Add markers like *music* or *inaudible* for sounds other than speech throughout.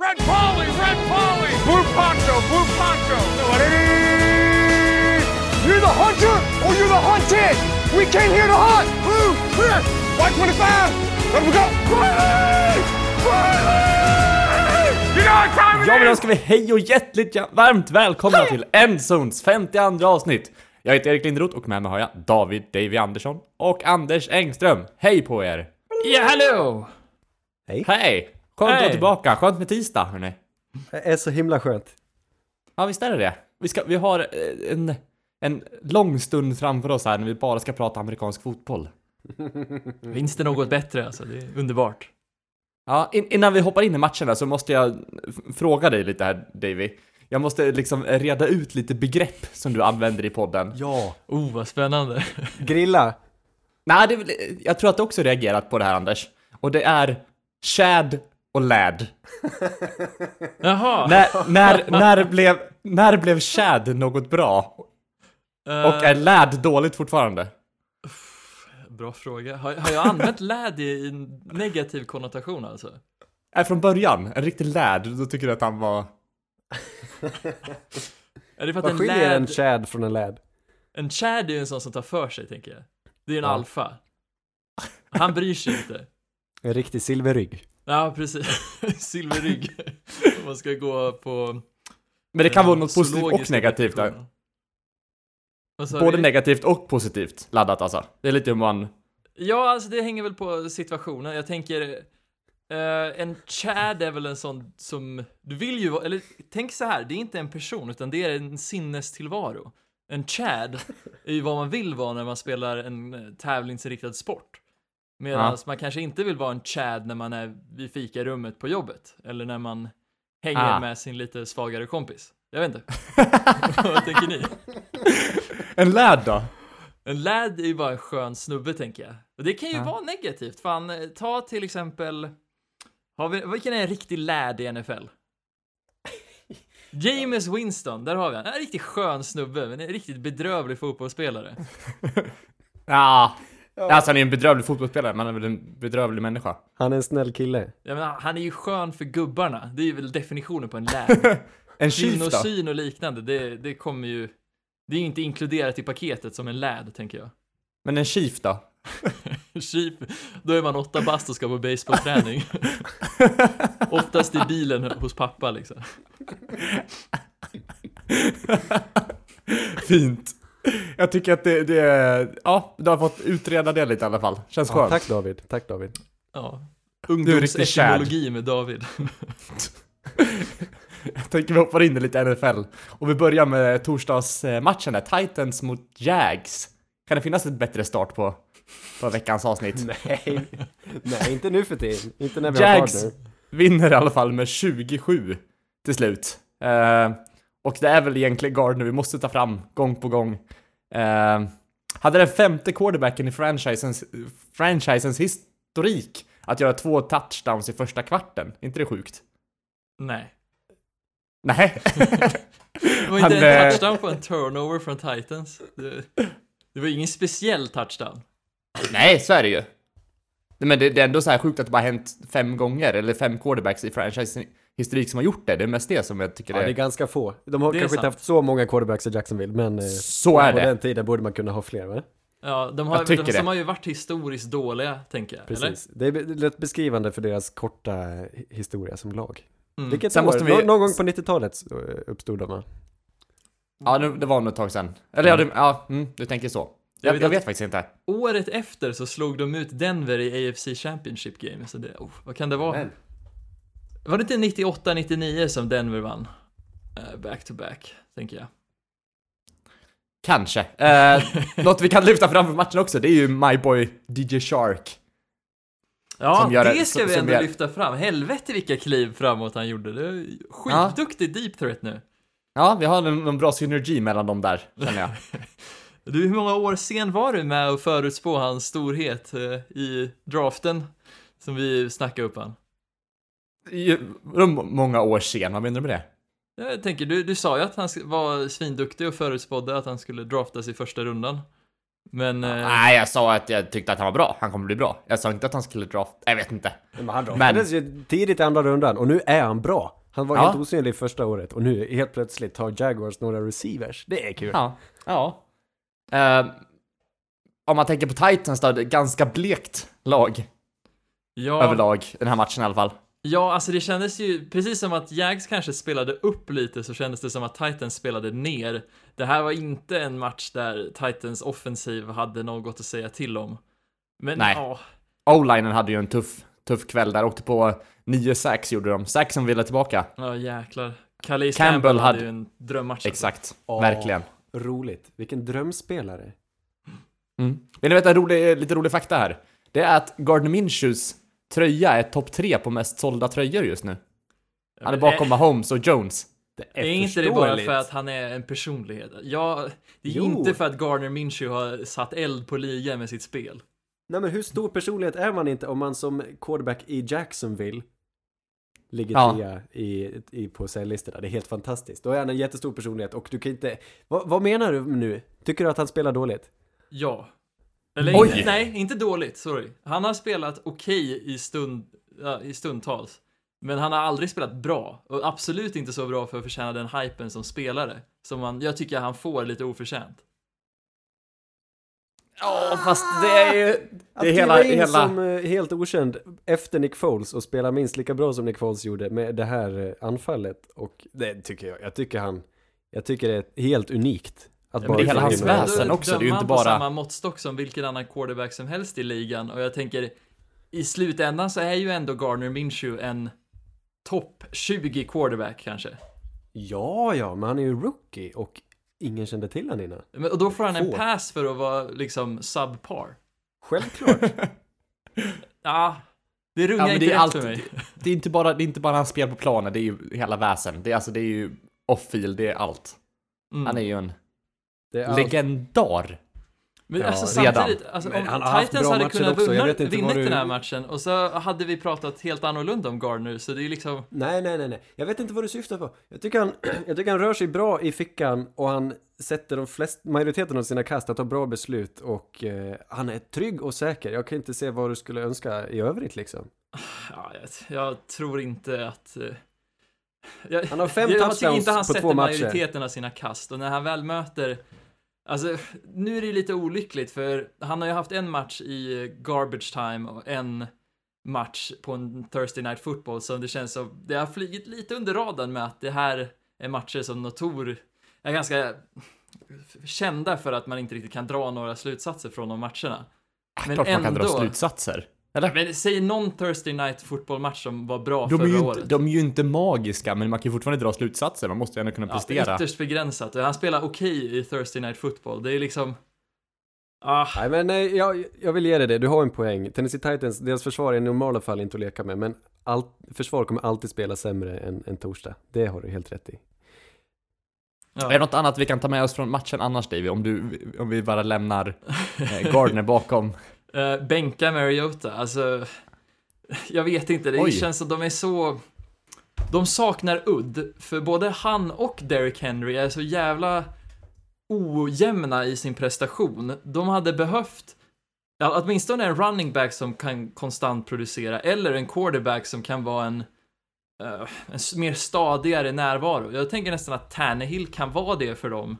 Red Polly, Red Polly, Blue Poncho, Blue Poncho. You're the hunter or you're the hunted. We came here to hunt. Blue, clear. White 25. Let we go. Riley! Riley! You know what time it Ja men då ska vi hej och hjärtligt varmt välkomna till Endzones 52 avsnitt! Jag heter Erik Linderoth och med mig har jag David Davy Andersson och Anders Engström. Hej på er! Ja, hallå! Hej! Skönt att vara tillbaka, skönt med tisdag hörni. Det är så himla skönt. Ja visst är det det. Vi, ska, vi har eh, en, en lång stund framför oss här när vi bara ska prata amerikansk fotboll. *laughs* Finns det något bättre alltså? Det är underbart. Ja, in, innan vi hoppar in i matcherna så måste jag fråga dig lite här Davy. Jag måste liksom reda ut lite begrepp som du använder i podden. Ja. Oh, vad spännande. *laughs* Grilla. Nej, det, jag tror att du också reagerat på det här Anders. Och det är Chad och Lad. *laughs* Jaha! När, när, när, blev, när blev Chad något bra? Eh, Och är Lad dåligt fortfarande? Bra fråga. Har, har jag använt *laughs* läd i, i en negativ konnotation alltså? Är från början, en riktig Lad, då tycker du att han var... Är det för att Vad en skiljer lad, en chad från en lad? en chad är ju en sån som tar för sig, tänker jag. Det är en Ja. alfa. Han bryr sig inte. En riktig silverrygg. Ja, precis. *laughs* Silverrygg. Om *laughs* man ska gå på... Men det kan eh, vara något positivt och negativt där. Både du? negativt och positivt laddat alltså. Det är lite hur man... Ja, alltså det hänger väl på situationen. Jag tänker, eh, en chad är väl en sån som, du vill ju vara, eller tänk så här, det är inte en person, utan det är en sinnestillvaro. En chad är ju vad man vill vara när man spelar en eh, tävlingsinriktad sport. Medan Ja. man kanske inte vill vara en chad när man är vid fikarummet på jobbet, eller när man hänger Ah. med sin lite svagare kompis. Jag vet inte. *laughs* *laughs* vad tänker ni? En Lad då? En lad är ju bara en skön snubbe tänker jag. Och det kan ju Ja. vara negativt. Fan, eh, ta till exempel... Har vi, vilken är en riktig lad i NFL? *laughs* James Winston, där har vi han. En riktigt skön snubbe, men en riktigt bedrövlig fotbollsspelare. Ja. Alltså han är en bedrövlig fotbollsspelare, men han är väl en bedrövlig människa. Han är en snäll kille. Jag menar, han är ju skön för gubbarna. Det är ju väl definitionen på en lad. *laughs* En? Kvinnosyn och liknande, det, det kommer ju... Det är ju inte inkluderat i paketet som en lad, tänker jag. *laughs* Men en chief då? *laughs* Chief, då är man åtta bast och ska på baseballträning. Oftast i bilen hos pappa liksom. Fint. Jag tycker att det, det är... Ja, du har fått utreda det lite i alla fall. Känns Ja, skönt. tack David. Tack David. Ja. Ungdomsetymologi med David. *laughs* Jag tänker vi hoppar in i lite NFL. Och vi börjar med torsdagsmatchen där, Titans mot Jags. Kan det finnas ett bättre start på, på veckans avsnitt? *laughs* Nej. Nej, inte nu för tiden. Inte när vi har Jags partner. vinner i alla fall med 27 till slut. Eh, och det är väl egentligen Gardner vi måste ta fram gång på gång. Eh, hade den femte quarterbacken i franchisens, franchisens historik att göra två touchdowns i första kvarten. inte det sjukt? Nej. Nej. *laughs* Det var Han, inte en eh, touchdown på en turnover från Titans. Det, det var ingen speciell touchdown. Nej, så är det ju. Men det, det är ändå så här sjukt att det bara hänt fem gånger, eller fem quarterbacks i franchise-historik som har gjort det. Det är mest det som jag tycker Ja, är... det är ganska få. De har kanske inte sant. haft så många quarterbacks i Jacksonville, men eh, Så är på det. den tiden borde man kunna ha fler, va? Ja, de har, Jag tycker de, det. de har ju varit historiskt dåliga, tänker jag. Precis. Det är lätt beskrivande för deras korta hi- historia som lag. Eller? Mm. Vilket Sen år? måste vi- Nå- Någon gång på 90-talet eh, uppstod de, va? Ja, det, det var nog ett tag sedan. Eller ja, det, ja mm, du tänker så. Jag Jag, vet jag vet faktiskt inte. Året efter så slog de ut Denver i AFC Championship Game, så det, oh, vad kan det vara? Men. Var det inte 98-99 som Denver vann? Eh, back to back, tänker jag. Kanske. Eh, *laughs* något vi kan lyfta fram för matchen också, det är ju My Boy DJ Shark. Ja, det ska som- vi ändå gör- lyfta fram. Helvete vilka kliv framåt han gjorde. Det är skitduktig deep threat nu. Ja, vi har en, en bra synergi mellan dem där, känner jag. *laughs* Du, hur många år sen var du med att förutspå hans storhet eh, i draften? Som vi snackade upp han. Många år sen, vad menar du med det? Jag tänker, du, du sa ju att han var svinduktig och förutspådde att han skulle draftas i första rundan. Men... eh, Nej, jag sa att jag tyckte att han var bra. Han kommer bli bra. Jag sa inte att han skulle draft. Jag vet inte. Men han draftades ju tidigt i andra rundan och nu är han bra. Han var Ja. helt osynlig första året och nu helt plötsligt tar Jaguars några receivers. Det är kul. Ja. Ja. Eh, om man tänker på Titans då, det är ett ganska blekt lag ja, överlag den här matchen i alla fall. Ja, alltså det kändes ju, precis som att Jags kanske spelade upp lite så kändes det som att Titans spelade ner. Det här var inte en match där Titans offensiv hade något att säga till om. Men Nej. ja, O-linen hade ju en tuff, tuff kväll där. Åkte på nio sacks gjorde de. Sacks som ville tillbaka. ja jäklar. Calais Campbell Campbell, hade hade- ju en drömmatch. Exakt. Åh. Verkligen. Roligt. Vilken drömspelare. Mm. Vill ni veta rolig, lite rolig fakta här? Det är att Gardner Minshews tröja är topp tre på mest sålda tröjor just nu. Han är bakom är- Mahomes och Jones. Det Är inte det bara för att han är en personlighet? Ja, det är Jo. inte för att Garner Minshew har satt eld på ligan med sitt spel. Nej men hur stor personlighet är man inte om man som quarterback i Jacksonville ligger Ja. trea i, i, på säljlistorna. Det är helt fantastiskt. Då är han en jättestor personlighet och du kan inte... Vad, vad menar du nu? Tycker du att han spelar dåligt? Ja. Eller Oj. inte, nej, inte dåligt, sorry. Han har spelat okej i, stund, ja, i stundtals. Men han har aldrig spelat bra. Och absolut inte så bra för att förtjäna den hypen som spelare. Som man, jag tycker han får lite oförtjänt. Ja, fast det är ju... Att Det är hela... in hela... som eh, helt okänd efter Nick Foles och spela minst lika bra som Nick Foles gjorde med det här eh, anfallet. Och det tycker jag. Jag tycker han... Jag tycker det är helt unikt. Att Ja, men det är hela hans väsen också, det är ju inte han på bara- samma måttstock som vilken annan quarterback som helst i ligan. Och jag tänker, i slutändan så är ju ändå Garner Minshew en topp 20 quarterback kanske. Ja, ja, men han är ju rookie och ingen kände till han innan. Men, och då får han en pass för att vara liksom subpar. Självklart. *laughs* Ja, det rungar Ja, inte det är allt, för mig. det är inte bara, det är inte bara hans spel på planen, det är ju hela väsen. Det är alltså, det är ju off-field, det är allt. Mm. Han är ju en Det är allt. legendar. Men Ja, alltså redan. samtidigt, alltså, om han Titans bra hade matcher kunnat också, jag vinna, du- den här matchen och så hade vi pratat helt annorlunda om Gardner, så det är liksom... Nej, nej, nej, nej. Jag vet inte vad du syftar på. Jag tycker han, *clears throat* jag tycker han rör sig bra i fickan och han sätter de flest, majoriteten av sina kast att ta bra beslut och eh, han är trygg och säker. Jag kan inte se vad du skulle önska i övrigt liksom. Ja, jag, jag tror inte att... eh, Han har fem touchdowns inte han på sätter två matcher. majoriteten av sina kast och när han väl möter... Alltså, nu är det lite olyckligt för han har ju haft en match i garbage time och en match på en Thursday Night Football som det känns som, det har flugit lite under radarn med att det här är matcher som Notor är ganska kända för att man inte riktigt kan dra några slutsatser från de matcherna. Men Klart man kan dra ändå- slutsatser. Eller? Men säg någon Thursday Night Football-match som var bra De är, förra ju året. inte, de är ju inte magiska, men man kan ju fortfarande dra slutsatser. Man måste ju ändå kunna Ja, prestera. ytterst begränsat. Han spelar okej i Thursday Night Football. Det är liksom... Ah, Nej, men eh, jag, jag vill ge dig det. Du har en poäng. Tennessee Titans, deras försvar är i normala fall inte att leka med, men allt, försvar kommer alltid spela sämre än, än torsdag. Det har du helt rätt i. Är det ja. något annat vi kan ta med oss från matchen annars, Davy? Om, du, om vi bara lämnar eh, Gardner bakom. *laughs* Uh, bänka Mariota, alltså... *laughs* Jag vet inte, det Oj. känns som de är så... De saknar udd, för både han och Derrick Henry är så jävla ojämna i sin prestation. De hade behövt ja, åtminstone en running back som kan konstant producera, eller en quarterback som kan vara en, eh, en mer stadigare närvaro. Jag tänker nästan att Tannehill kan vara det för dem.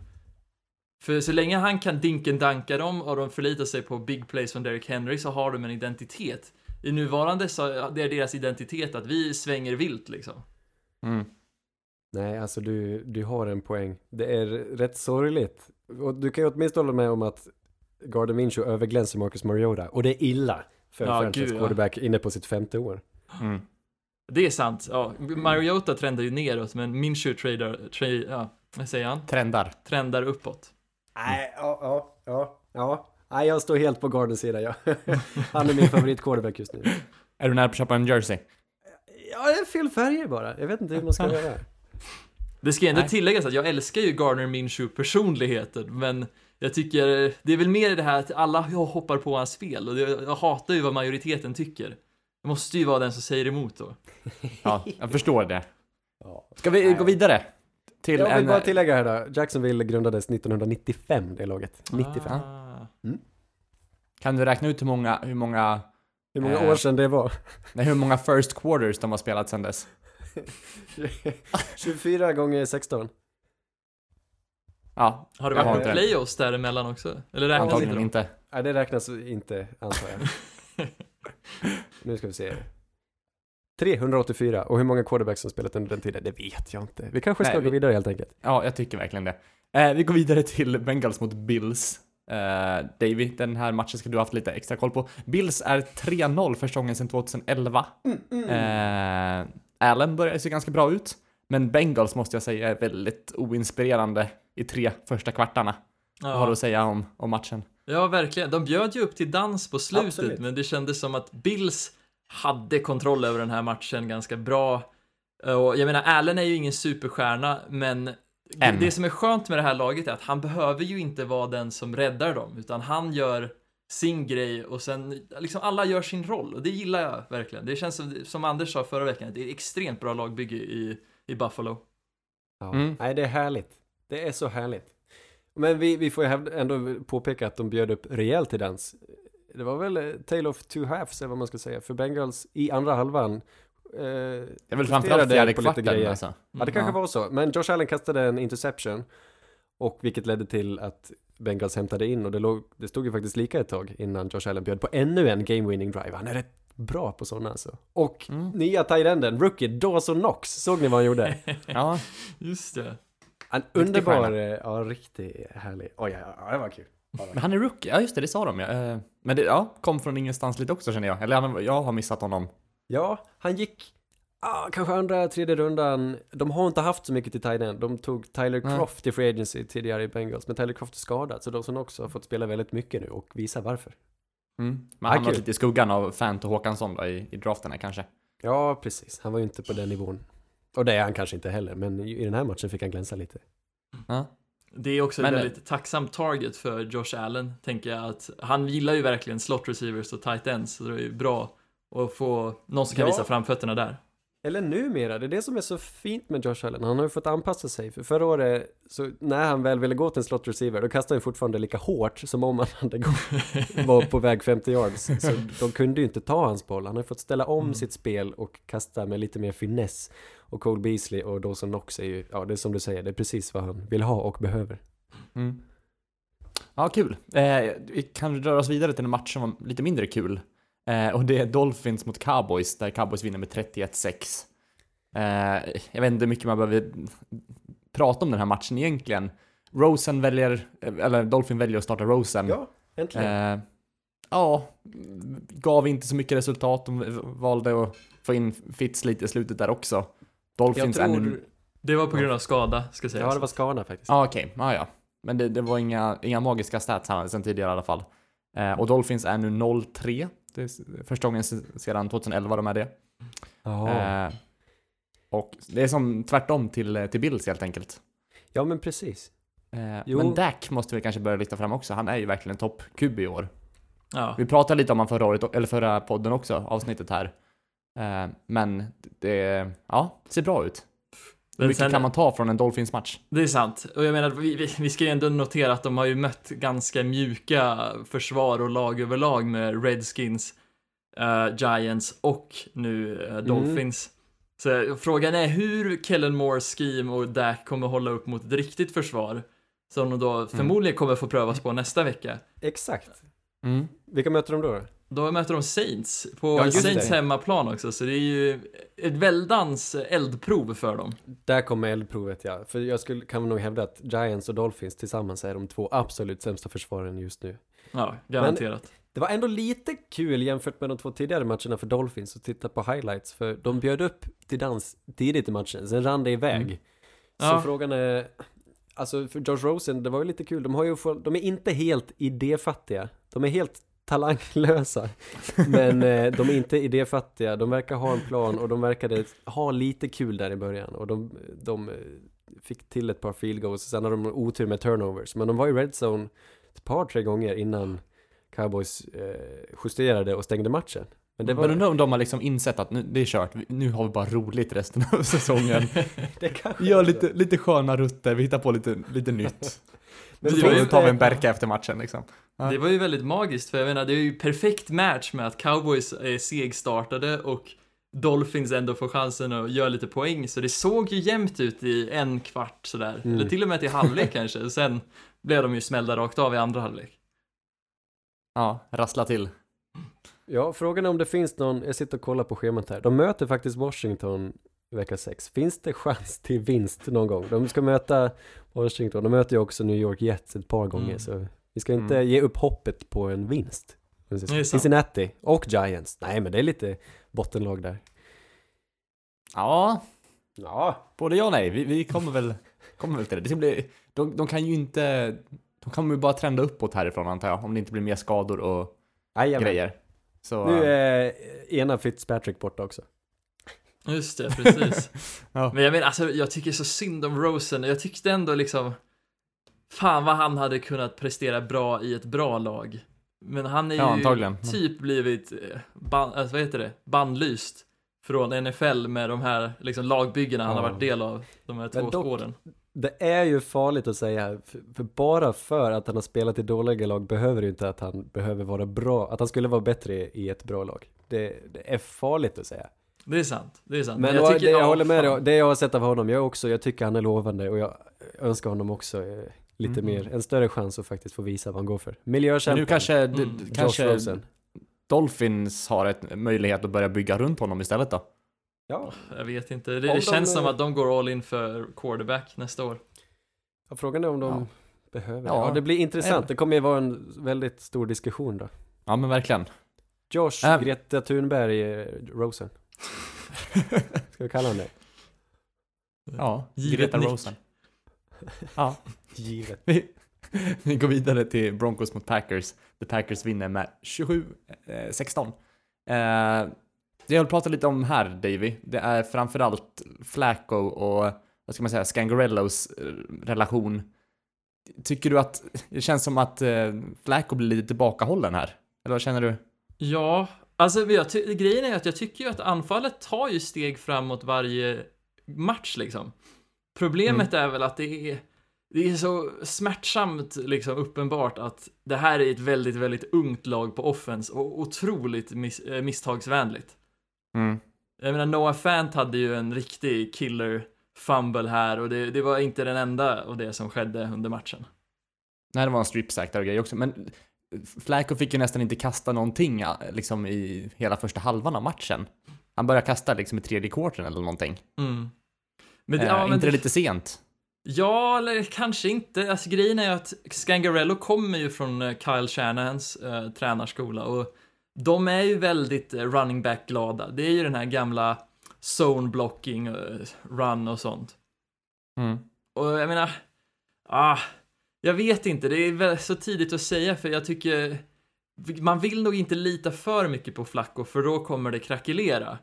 För så länge han kan dinken-danka dem och de förlitar sig på big plays från Derrick Henry så har de en identitet. I nuvarande så är deras identitet att vi svänger vilt liksom. Mm. Nej, alltså du, du har en poäng. Det är rätt sorgligt. Och du kan ju åtminstone hålla med om att Gardner Minshew överglänser Marcus Mariota. Och det är illa för en Ja, franchise ja. quarterback inne på sitt femte år. Mm. Det är sant. Ja, Mariota trendar ju neråt, men Minshew tradar, tra, ja, vad säger han? Trendar. Trendar uppåt. Nej, ja, ja, ja, ja. Nej, jag står helt på Gardens sida, ja. *laughs* Han är min favorit quarterback just nu. Är du nära på att köpa en jersey? Ja, det är fel färger bara. Jag vet inte hur man ska *laughs* göra. Det ska ändå Nej. tilläggas att jag älskar ju Gardner Minshew personligheten, men jag tycker det är väl mer det här att alla hoppar på hans spel och jag hatar ju vad majoriteten tycker. Det måste ju vara den som säger emot då. *laughs* Ja, jag förstår det. Ska vi gå vidare? Till Jag vill en... bara tillägga här då. Jacksonville grundades 1995, det laget. 95. Ah. Mm. Kan du räkna ut hur många, hur många, Hur många Eh. år sedan det var? nej, hur många first quarters de har spelat sedan dess? *laughs* 24 gånger 16. Ja, Har det varit inte. playoffs däremellan också? Eller räknas inte Antagligen inte. Nej, det räknas inte, antar jag. *laughs* nu ska vi se. 384. Och hur många quarterbacks som spelat under den tiden, det vet jag inte. Vi kanske ska Nej, gå vi- vidare helt enkelt. Ja, jag tycker verkligen det. Eh, vi går vidare till Bengals mot Bills. Eh, Davy, den här matchen ska du ha haft lite extra koll på. Bills är 3-0 första gången sedan 2011. Eh, Allen börjar se ganska bra ut, men Bengals måste jag säga är väldigt oinspirerande i tre första kvartarna. Vad har du Ja. att säga om, om matchen? ja, verkligen. De bjöd ju upp till dans på slutet, Absolut. men det kändes som att Bills hade kontroll över den här matchen ganska bra. Och jag menar, Allen är ju ingen superstjärna, men Än. det som är skönt med det här laget är att han behöver ju inte vara den som räddar dem, utan han gör sin grej och sen liksom alla gör sin roll och det gillar jag verkligen. Det känns som, som Anders sa förra veckan, det är ett extremt bra lagbygge i, i Buffalo. Ja. Mm. Nej, det är härligt. Det är så härligt. Men vi, vi får ju ändå påpeka att de bjöd upp rejält till dans. Det var väl eh, tale of two halves, eller vad man ska säga. För Bengals i andra halvan. Eh, Det är väl framförallt fjärde på lite kvarten grejer. alltså. Ja, det kanske Ja. var så. Men Josh Allen kastade en interception. Och vilket ledde till att Bengals hämtade in. Och det, låg, det stod ju faktiskt lika ett tag innan Josh Allen bjöd på ännu en game-winning drive. Han är rätt bra på sådana alltså. Och Mm. nya tight-enden, rookie Dawson Knox. Såg ni vad han gjorde? *laughs* Ja, Just det. En underbar, eh, ja riktigt härlig. Oj, ja, ja, det var kul. Men han är rookie. Ja, just det, det sa de ja. Eh, Men det ja, kom från ingenstans lite också känner jag. Eller han- jag har missat honom. Ja, han gick, ah, kanske andra, tredje rundan. De har inte haft så mycket till tight end. De tog Tyler. Croft i Free Agency tidigare i Bengals, men Tyler Croft är skadad, så Dawson också har fått spela väldigt mycket nu och visa varför. Mm. Men han var kul. lite i skuggan av Fant och Håkansson då i, i draften här kanske. Ja, precis. Han var ju inte på den nivån. Och det är han kanske inte heller, men i den här matchen fick han glänsa lite. Ja. Det är också Men- ett väldigt tacksamt target för Josh Allen, tänker jag att han gillar ju verkligen slot receivers och tight ends, så det är ju bra att få någon som kan Ja. visa framfötterna där. Eller numera, det är det som är så fint med Josh Allen. Han har ju fått anpassa sig. För förra året, så när han väl ville gå till en slot receiver, då kastade han fortfarande lika hårt som om han hade gått, *laughs* var på väg 50 yards. Så de kunde ju inte ta hans boll. Han har fått ställa om Mm. sitt spel och kasta med lite mer finess. Och Cole Beasley och Dawson Knox är ju, ja det är som du säger, det är precis vad han vill ha och behöver. Mm. Ja, kul. Eh, vi kan röra oss vidare till en match som var lite mindre kul. Eh, och det är Dolphins mot Cowboys, där Cowboys vinner med 31-6. Eh, jag vet inte hur mycket man behöver prata om den här matchen egentligen. Rosen väljer, eller Dolphin väljer att starta Rosen. Ja, äntligen. Eh, ja, gav inte så mycket resultat. De valde att få in Fitz lite i slutet där också. Jag Dolphins är nu... tror, Det var på grund av skada, ska sägas. ja det var skada faktiskt. Ja, okej. Ja, ja. Men det, det var inga, inga magiska stats hade sen tidigare i alla fall. Eh, och Dolphins är nu 0-3. Det är första gången se- sedan 2011 de är det. Eh, och det är som tvärtom till, eh, till Bills helt enkelt. ja, men precis. Eh, men Dak måste vi kanske börja lyfta fram också. Han är ju verkligen en topp-QB i år. Ja. Vi pratade lite om honom förra året, eller förra podden också, avsnittet här. Eh, men det, ja, ser bra ut. Hur Men mycket sen- kan man ta från en Dolphins-match? Det är sant. Och jag menar, vi, vi, vi ska ju ändå notera att de har ju mött ganska mjuka försvar och lag överlag med Redskins, eh, Giants och nu Mm. eh, Dolphins. Så frågan är hur Kellen Moores scheme och Dak kommer hålla upp mot ett riktigt försvar. Som de då Mm. förmodligen kommer få prövas på nästa vecka. Exakt. Mm. Vilka möter de då? Då möter de Saints på Ja, Saints det. hemmaplan också, så det är ju ett väldans eldprov för dem. Där kommer eldprovet ja. För jag skulle, kan nog hävda att Giants och Dolphins tillsammans är de två absolut sämsta försvaren just nu. Ja, garanterat. Det var ändå lite kul jämfört med de två tidigare matcherna för Dolphins att titta på highlights. För de bjöd upp till dans tidigt i matchen, sen rann det iväg. Mm. Så Ja. frågan är, alltså för Josh Rosen, det var ju lite kul. De har ju de är inte helt idéfattiga. De är helt talanglösa. Men eh, de är inte idéfattiga. De verkar ha en plan och de verkade ha lite kul där i början. Och de, de eh, fick till ett par field goals. Sen har de otur med turnovers. Men de var i red zone ett par, tre gånger innan Cowboys eh, justerade och stängde matchen. Men det var, Men undrar om de har liksom insett att nu, det är kört, nu har vi bara roligt resten av *laughs* säsongen. *laughs* det gör lite, lite sköna rutter, vi hittar på lite, lite nytt. *laughs* Men Det var ju- tar vi en Berka efter matchen liksom. Ja. Det var ju väldigt magiskt, för jag menar, det är ju perfekt match med att cowboys är segstartade och Dolphins ändå får chansen att göra lite poäng, så det såg ju jämnt ut i en kvart sådär, Mm. eller till och med till halvlek *laughs* kanske, och sen blev de ju smällda rakt av i andra halvlek. Ja, rassla till. ja, frågan är om det finns någon, jag sitter och kollar på schemat här. De möter faktiskt Washington vecka 6. Finns det chans till vinst någon gång? De ska möta Washington, de möter ju också New York Jets ett par gånger, Mm. så vi ska inte Mm. ge upp hoppet på en vinst. Cincinnati och Giants. Nej, men det är lite bottenlag där. Ja, Ja, både ja och nej. Vi, vi kommer väl, kommer väl till det. det ska bli, de, de kan ju inte, de kommer ju bara trenda uppåt härifrån antar jag, om det inte blir mer skador och Jajamän. grejer. Så, Nu är ena Fitzpatrick borta också. Just det, precis. *laughs* Ja. Men jag menar, alltså jag tycker så synd om Rosen, jag tyckte ändå liksom Fan vad han hade kunnat prestera bra i ett bra lag. Men han är Ja, ju antagligen. typ blivit, eh, ban, alltså, vad heter det, bannlyst från NFL med de här liksom, lagbyggena han har Ja. varit del av de här två dock- åren. Det är ju farligt att säga, för, bara för att han har spelat i dåliga lag behöver det ju inte att han behöver vara bra, att han skulle vara bättre i ett bra lag. Det, det är farligt att säga. Det är sant, det är sant. Men jag, jag, tycker, det, jag ja, håller med dig, det jag har sett av honom, jag också, jag tycker han är lovande och jag önskar honom också eh, lite Mm. mer, en större chans att faktiskt få visa vad han går för. Men Miljökämpen, nu kanske, Mm. kanske Rosen. Dolphins har ett möjlighet att börja bygga runt honom istället då. Ja, Jag vet inte, det, de, det känns som eh, att de går all in för quarterback nästa år. Ja, frågan är om de Ja. behöver Ja. ja. det. blir intressant, det kommer ju vara en väldigt stor diskussion då. Ja men verkligen. Josh. Greta Thunberg, eh, Rosen. *laughs* Ska vi kalla honom det? Ja, Givet Greta nick. Rosen. Ja, *laughs* Givet. vi, vi går vidare till Broncos mot Packers. The Packers vinner med 27-16. Eh, det jag vill prata lite om här, Davy, det är framförallt Flacco och, vad ska man säga, Scangarellos eh, relation. Tycker du att, det känns som att eh, Flacco blir lite tillbakahållen här? Eller vad känner du? Ja, alltså grejen är att jag tycker ju att anfallet tar ju steg framåt varje match liksom. Problemet är väl att det är, det är så smärtsamt liksom uppenbart att det här är ett väldigt, väldigt ungt lag på offense och otroligt miss, eh, misstagsvänligt. Mm. Jag menar, Noah Fant hade ju en riktig killer fumble här och det, det var inte den enda av det som skedde under matchen. Nej, det var en strip sack där och grejer också, men Flacco fick ju nästan inte kasta någonting ja, liksom i hela första halvan av matchen. Han började kasta liksom i tredje quartern eller någonting. Mm. Men, eh, ja, men inte det lite sent? Ja, eller kanske inte. Alltså grejen är ju att Scangarello kommer ju från eh, Kyle Shanahans eh, tränarskola och de är ju väldigt eh, running back-glada. Det är ju den här gamla zone blocking, eh, run och sånt. Mm. Och jag menar, ah, jag vet inte, det är väl så tidigt att säga för jag tycker man vill nog inte lita för mycket på Flacco för då kommer det krackelera.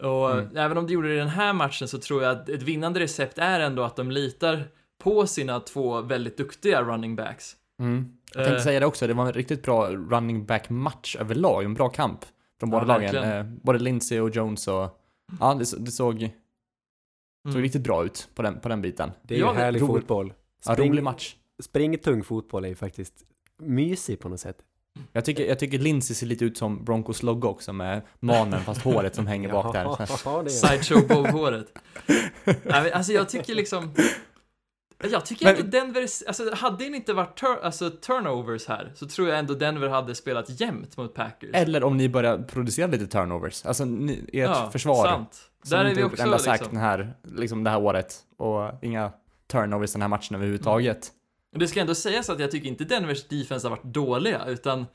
Och Mm. även om det gjorde det i den här matchen så tror jag att ett vinnande recept är ändå att de litar på sina två väldigt duktiga running backs. Mm. Jag tänkte Eh. säga det också, det var en riktigt bra running back match överlag, en bra kamp från Ja, båda lagen. verkligen. Eh, både Lindsey och Jones och ja, det, så- det såg, såg Mm. riktigt bra ut på den, på den biten. Det är Ja, ju det- härlig rolig- fotboll. Ja, Spring, rolig match. Springtung fotboll är ju faktiskt mysig på något sätt. Jag tycker, jag tycker Lindsey ser lite ut som Broncos logga också med manen fast håret som hänger bak där. *laughs* Sideshow Bob-håret. Nej, men alltså jag tycker liksom... Jag tycker Men- ändå Denver, alltså hade det inte varit tur, alltså, turnovers här så tror jag ändå Denver hade spelat jämnt mot Packers. Eller om ni börjar producera lite turnovers. Alltså ni, ert ja, försvar. Sant. Där är vi också enda liksom. den här, liksom det här året. Och inga turnovers den här matchen överhuvudtaget. Och Det ska ändå sägas att jag tycker inte Denvers defense har varit dåliga, utan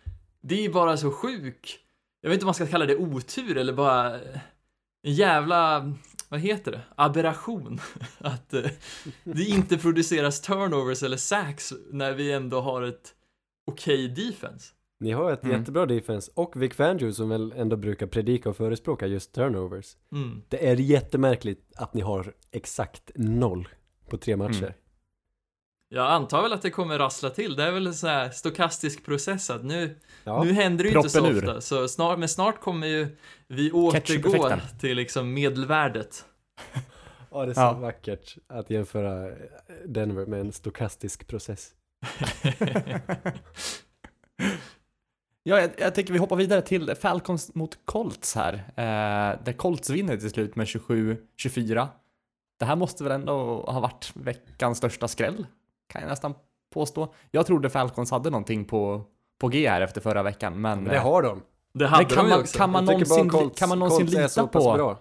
det är bara så sjuk. Jag vet inte om man ska kalla det otur eller bara en jävla, vad heter det, aberration. *laughs* Att eh, det inte produceras turnovers eller sacks när vi ändå har ett okej defense. Ni har ett Mm. jättebra defense och Vic Fangio som väl ändå brukar predika och förespråka just turnovers. Mm. Det är jättemärkligt att ni har exakt noll på tre matcher. Mm. Jag antar väl att det kommer rassla till. Det är väl en sån här stokastisk process att nu, Ja. nu händer det ju inte så ur. ofta. Så snart, men snart kommer ju vi återgå till liksom medelvärdet. ja, det är så Ja. vackert att jämföra Denver med en stokastisk process. *laughs* Ja, jag, jag tänker vi hoppar vidare till Falcons mot Colts här. Eh, där Colts vinner till slut med 27-24. Det här måste väl ändå ha varit veckans största skräll, kan jag nästan påstå. Jag trodde Falcons hade någonting på, på G här efter förra veckan, men... Men det har de. Det hade kan de man- också. kan man- Jag någonsin- Colts- kan man någonsin lita på- Bra.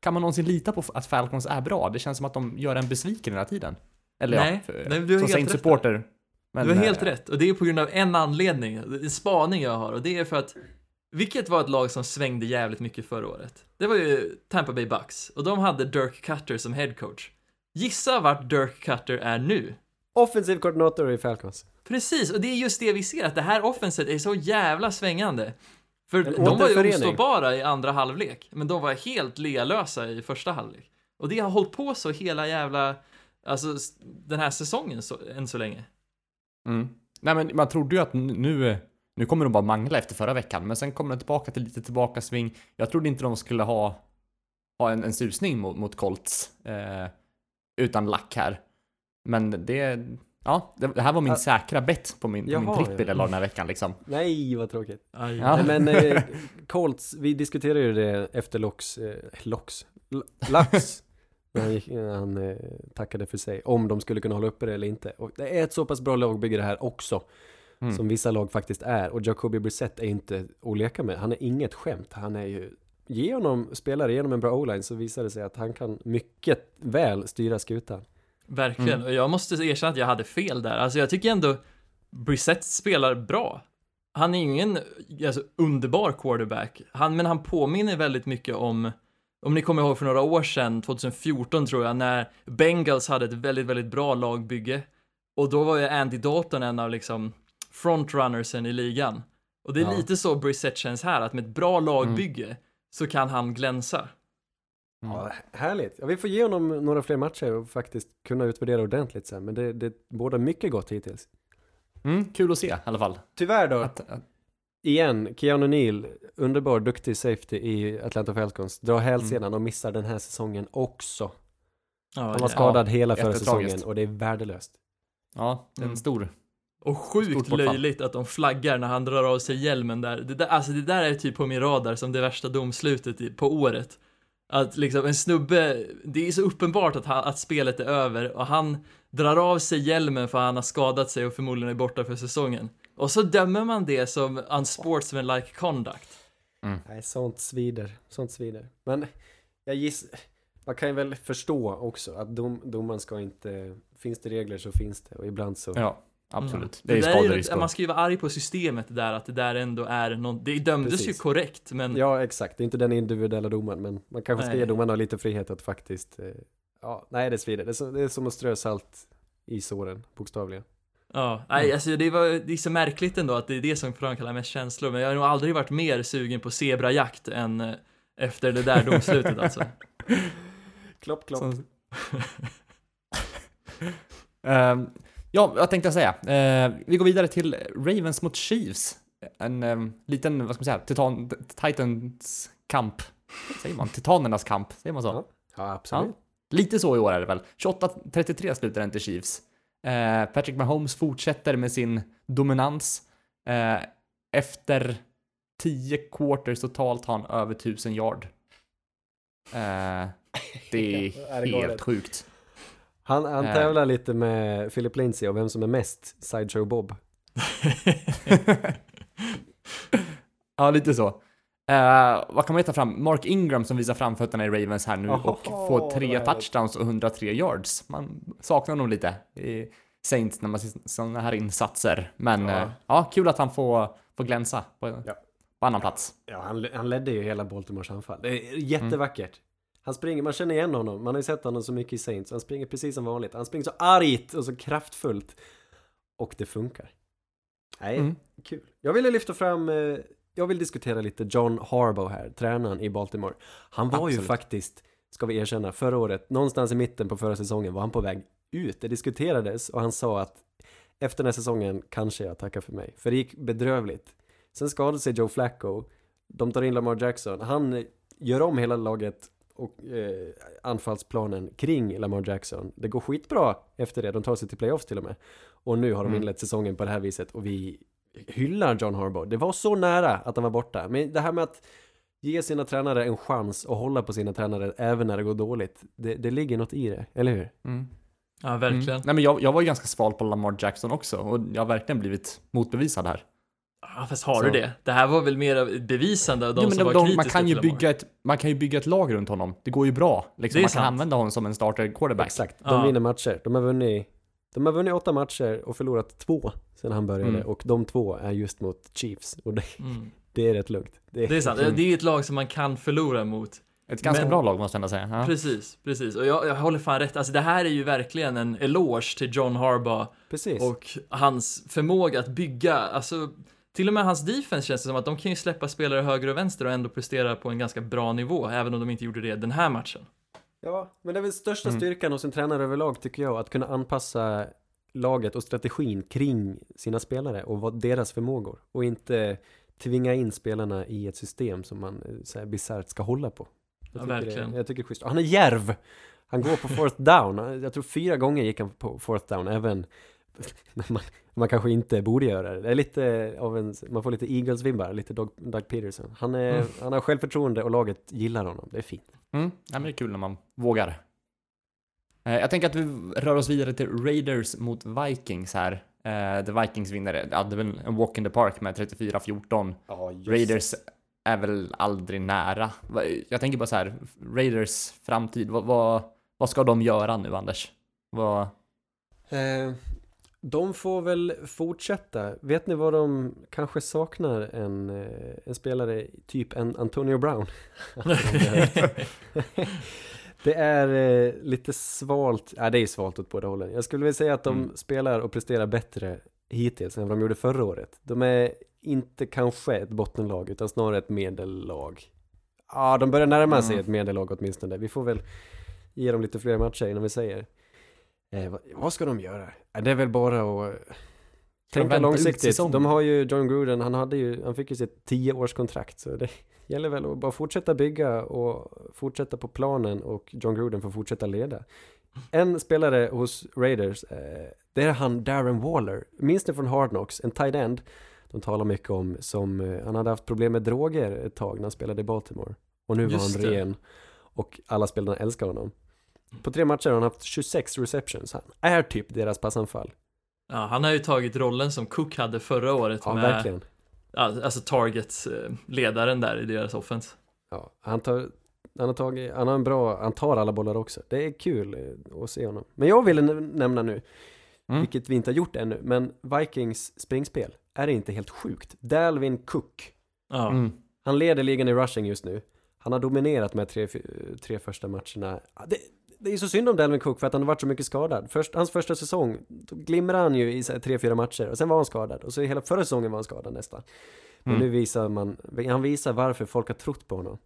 kan man någonsin lita på att Falcons är bra? Det känns som att de gör en besviken hela tiden. Eller Nej, ja, för, nej, du har som helt rätt supporter. Men, du har helt eh, rätt, och det är på grund av en anledning, en spaning jag har, och det är för att vilket var ett lag som svängde jävligt mycket förra året? Det var ju Tampa Bay Bucks, och de hade Dirk Cutter som head coach. Gissa vart Dirk Cutter är nu? Offensiv koordinator i Falcons. Precis, och det är just det vi ser, att det här offenset är så jävla svängande. För En de var ju oståbara i andra halvlek, men de var helt lealösa i första halvlek. Och det har hållit på så hela jävla, alltså den här säsongen så, än så länge. Mm. Nej men man trodde ju att nu, nu kommer de bara mangla efter förra veckan, men sen kommer de tillbaka till lite tillbakasving. Jag trodde inte de skulle ha, ha en, en susning mot, mot Colts eh, utan lack här. Men det, ja, det, det här var min säkra bett på min, på min Jaha, trippel ja. hela den här veckan liksom. Nej, vad tråkigt. Aj. Ja. Nej, men eh, Colts, vi diskuterade ju det efter Lox, eh, Lox, L- Lax. *laughs* när han, gick, när han eh, tackade för sig, om de skulle kunna hålla uppe det eller inte. Och det är ett så pass bra lagbygge det här också, Mm. som vissa lag faktiskt är. Och Jacoby Brissett är inte att leka med. Han är inget skämt. Han är ju, ge honom spelare, genom en bra o-line så visar det sig att han kan mycket väl styra skutan. Verkligen, Mm. och jag måste erkänna att jag hade fel där. Alltså jag tycker ändå Brissett spelar bra. Han är ingen alltså, underbar quarterback, han, men han påminner väldigt mycket om om ni kommer ihåg för några år sedan, 2014 tror jag, när Bengals hade ett väldigt, väldigt bra lagbygge. Och då var ju Andy Dalton en av liksom frontrunnersen i ligan. Och det är Ja. lite så Brissett känns här, att med ett bra lagbygge så kan han glänsa. Mm. Ja, härligt. Ja, vi får ge honom några fler matcher och faktiskt kunna utvärdera ordentligt sen. Men det, det båda mycket gott hittills. Mm, kul att se i alla fall. Tyvärr då, Att, att, igen, Keanu Neal, underbar, duktig safety i Atlanta Falcons, drar hälsenan och missar den här säsongen också. Ja, Han var ja. skadad hela förra säsongen och det är värdelöst. ja, det är en Mm. stor. Och sjukt löjligt att de flaggar när han drar av sig hjälmen där. Det där, alltså det där är typ på min radar som det värsta domslutet på året. Att liksom en snubbe, det är så uppenbart att, han, att spelet är över och han drar av sig hjälmen för att han har skadat sig och förmodligen är borta för säsongen. Och så dömer man det som unsportsmanlike conduct. Nej, sånt svider. Sånt svider. Men jag gissar, man kan ju väl förstå också att dom, domaren ska inte, finns det regler så finns det och ibland så. Ja, absolut. Mm. Det är där skaderisk. Man ska ju vara arg på systemet där, att det där ändå är någon, det dömdes Precis. ju korrekt, men Ja, exakt. Det är inte den individuella domaren, men man kanske ska Nej. ge domarna lite frihet att faktiskt, eh, ja, nej det svider. Det är, det är som att strö salt i såren, bokstavligen. Ja, nej, alltså det, var, det är så märkligt ändå att det är det som framkallar mest känslor, men jag har nog aldrig varit mer sugen på zebrajakt än eh, efter det där domslutet alltså. *laughs* Klopp, klopp. *laughs* Ehm, ja, vad tänkte jag säga? Eh, vi går vidare till Ravens mot Chiefs. En um, liten, vad ska man säga, titan, Titans kamp. Säger man? Titanernas kamp, säger man så? Ja. Ja, absolut. Lite så i år är det väl. 28-33 slutar den till Chiefs. Eh, Patrick Mahomes fortsätter med sin dominans. Eh, efter 10 quarters totalt har han över 1000 yard. Eh, det är *laughs* Ja, helt sjukt. Han, han Eh. tävlar lite med Philip Lindsay och vem som är mest Sideshow Bob. *laughs* ja, lite så. Eh, vad kan man ta fram? Mark Ingram som visar framfötterna i Ravens här nu och får tre touchdowns och 103 yards. Man saknar honom lite i Saints när man ser sådana här insatser. Men Ja. ja, ja kul att han får, får glänsa på, Ja. på annan plats. Ja, han, han ledde ju hela Baltimores anfall. Det är jättevackert. Han springer, man känner igen honom. Man har ju sett honom så mycket i Saints. Han springer precis som vanligt. Han springer så argt och så kraftfullt. Och det funkar. Nej, Mm. kul. Jag ville lyfta fram, eh, jag vill diskutera lite John Harbaugh här, tränaren i Baltimore. Han var ju Absolut. faktiskt, ska vi erkänna, förra året, någonstans i mitten på förra säsongen var han på väg ut. Det diskuterades och han sa att efter den här säsongen kanske jag tackar för mig. För det gick bedrövligt. Sen skadade sig Joe Flacco. De tar in Lamar Jackson. Han gör om hela laget och eh, anfallsplanen kring Lamar Jackson. Det går skitbra efter det, de tar sig till playoffs till och med. Och nu har de Mm. inlett säsongen på det här viset och vi hyllar John Harbaugh. Det var så nära att han var borta, men det här med att ge sina tränare en chans och hålla på sina tränare även när det går dåligt, det, det ligger något i det, eller hur? Mm. Ja, verkligen. Mm. Nej men jag, jag var ju ganska sval på Lamar Jackson också och jag har verkligen blivit motbevisad här. Ja, fast har Så- du det? Det här var väl mer bevisande av de Jo, men som de, var de, kritiska man, kan ju bygga ett, man kan ju bygga ett lag runt honom. Det går ju bra. Liksom. Det är Man kan sant. använda honom som en starter quarterback. Exakt, de Ja. vinner matcher. De har vunnit de har vunnit åtta matcher och förlorat två sen han började Mm. och de två är just mot Chiefs och det, Mm. det är rätt lugnt. Det är sant. Det är ett lag som man kan förlora mot. Ett ganska Men- bra lag måste jag ändå säga. Ja. Precis, precis. Och jag, jag håller fan rätt. Alltså det här är ju verkligen en eloge till John Harbaugh Precis. och hans förmåga att bygga, alltså till och med hans defense känns det som att de kan ju släppa spelare höger och vänster och ändå prestera på en ganska bra nivå, även om de inte gjorde det den här matchen. Ja, men det är väl största Mm. styrkan hos en tränare överlag tycker jag, att kunna anpassa laget och strategin kring sina spelare och vad deras förmågor och inte tvinga in spelarna i ett system som man eh, så här bisarrt ska hålla på. Jag Ja, verkligen. Det, jag tycker det är schysst. Och Han är järv! Han går på fourth down. Jag tror fyra gånger gick han på fourth down, även *laughs* när man, man kanske inte borde göra det. Det är lite av en, man får lite Eagles-vibbar, lite Doug, Doug Peterson. Han, är, Mm. han har självförtroende och laget gillar honom. Det är fint. Mm. Ja, men det är kul när man vågar. Eh, Jag tänker att vi rör oss vidare till Raiders mot Vikings här. Eh, The Vikings vinner, ja, det väl en walk in the park med 34-14. Raiders är väl aldrig nära. Jag tänker bara så här, Raiders framtid, vad, vad, vad ska de göra nu Anders? Vad, Eh, de får väl fortsätta. Vet ni vad de kanske saknar? En, eh, en spelare typ en Antonio Brown. *laughs* det är eh, lite svalt, ja det är svalt åt båda hållen. Jag skulle vilja säga att de Mm. spelar och presterar bättre hittills än vad de gjorde förra året. De är inte kanske ett bottenlag utan snarare ett medellag. Ja, de börjar närma sig Mm. ett medellag åtminstone. Vi får väl ge dem lite fler matcher innan vi säger. Eh, vad, vad ska de göra? Eh, det är väl bara att eh, tänka långsiktigt. De har ju John Gruden, han, hade ju, han fick ju sitt tioårskontrakt så det *laughs* gäller väl att bara fortsätta bygga och fortsätta på planen och John Gruden får fortsätta leda. En spelare hos Raiders, eh, det är han Darren Waller. Minns ni från Hard Knocks? En tight end de talar mycket om som, eh, han hade haft problem med droger ett tag när han spelade i Baltimore. Och nu var Just han det. ren och alla spelarna älskar honom. På tre matcher har han haft 26 receptions. Han är typ deras passanfall. Ja, han har ju tagit rollen som Cook hade förra året Ja, med, verkligen. alltså target-ledaren där i deras offense. Ja, han tar, han har tagit, han har en bra, han tar alla bollar också. Det är kul eh, att se honom. Men jag ville nä- nämna nu, Mm. vilket vi inte har gjort ännu, men Vikings springspel, är det inte helt sjukt? Dalvin Cook, Ja, Mm. han leder ligan i rushing just nu. Han har dominerat med tre, tre första matcherna. Det, det är så synd om Dalvin Cook för att han har varit så mycket skadad. Först, hans första säsong, då glimrade han ju i tre, fyra matcher och sen var han skadad. Och så hela förra säsongen var han skadad nästan. Men Mm. nu visar man, han visar varför folk har trott på honom.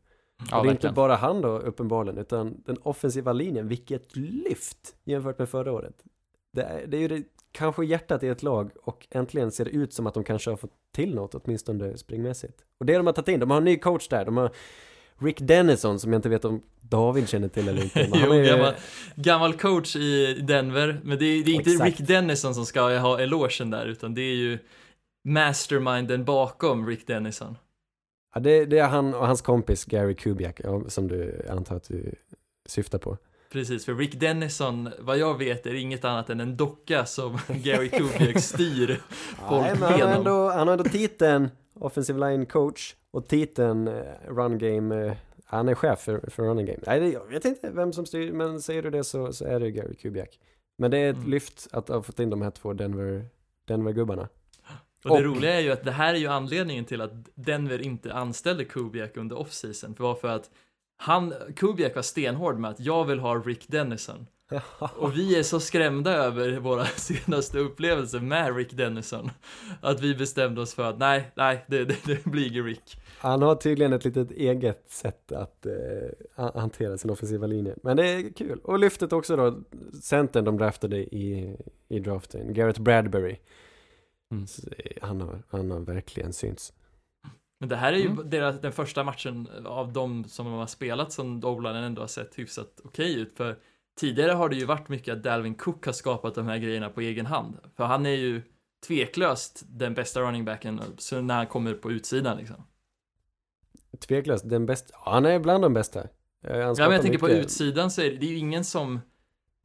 Ja, och det är inte verkligen. bara han då uppenbarligen, utan den offensiva linjen, vilket lyft jämfört med förra året. Det är, det är ju det, kanske hjärtat i ett lag och äntligen ser det ut som att de kanske har fått till något, åtminstone springmässigt. Och det de har tagit in, de har en ny coach där, de har Rick Dennison som jag inte vet om David känner till eller inte. Men *laughs* jo, han är, gammal, gammal coach i Denver, men det är, det är inte Exakt. Rick Dennison som ska ha elogen där, utan det är ju masterminden bakom Rick Dennison. ja, det, det är han och hans kompis Gary Kubiak, ja, som du antar att du syftar på. Precis, för Rick Dennison, vad jag vet, är inget annat än en docka som *laughs* Gary Kubiak styr *laughs* folk Nej, men han, har genom. ändå, han har ändå titeln Offensive Line Coach och titeln eh, Run Game eh, Han är chef för, för Running Game. Nej, det, jag vet inte vem som styr, men säger du det så, så är det Gary Kubiak. Men det är ett Mm. lyft att ha fått in de här två Denver, Denver-gubbarna. Och det Och- roliga är ju att det här är ju anledningen till att Denver inte anställde Kubiak under offseason. För var för att han, Kubiak var stenhård med att jag vill ha Rick Dennison. Och vi är så skrämda över våra *laughs* senaste upplevelser med Rick Dennison. Att vi bestämde oss för att nej, nej, det, det, det blir Rick. Han har tydligen ett litet eget sätt att eh, ha- hantera sin offensiva linje. Men det är kul. Och lyftet också då, centern de draftade i, i draften, Garrett Bradbury. Mm. Eh, han, har, han har verkligen synts. Men det här är ju Mm. deras, den första matchen av de som de har spelat som Oline ändå har sett hyfsat okej ut. För tidigare har det ju varit mycket att Dalvin Cook har skapat de här grejerna på egen hand. För han är ju tveklöst den bästa running backen så när han kommer på utsidan liksom. Tveklöst, den bästa. Ja, han är bland de bästa. Eh, Han Ja, men jag tänker på mycket. utsidan så är det, det är ju ingen som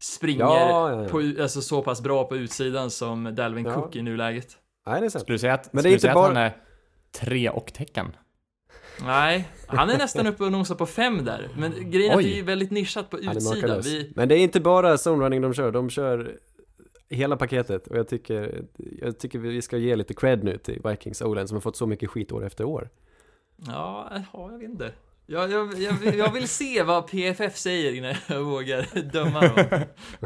springer Ja, ja, ja. På, alltså så pass bra på utsidan som Dalvin Ja. Cook i nuläget. Nej, det är sant. Skulle du säga att, Men det är inte säga bara- att han är tre och tecken? Nej, han är nästan uppe och nosar på fem där. Men grejen är att det är väldigt nischat på utsidan. Vi, Men det är inte bara zonrunning de kör, de kör hela paketet och jag tycker, jag tycker vi ska ge lite cred nu till Vikings o som har fått så mycket skit år efter år. ja, ja, jag vet inte. Jag, jag, jag, vill- jag vill se vad PFF säger innan jag vågar döma dem.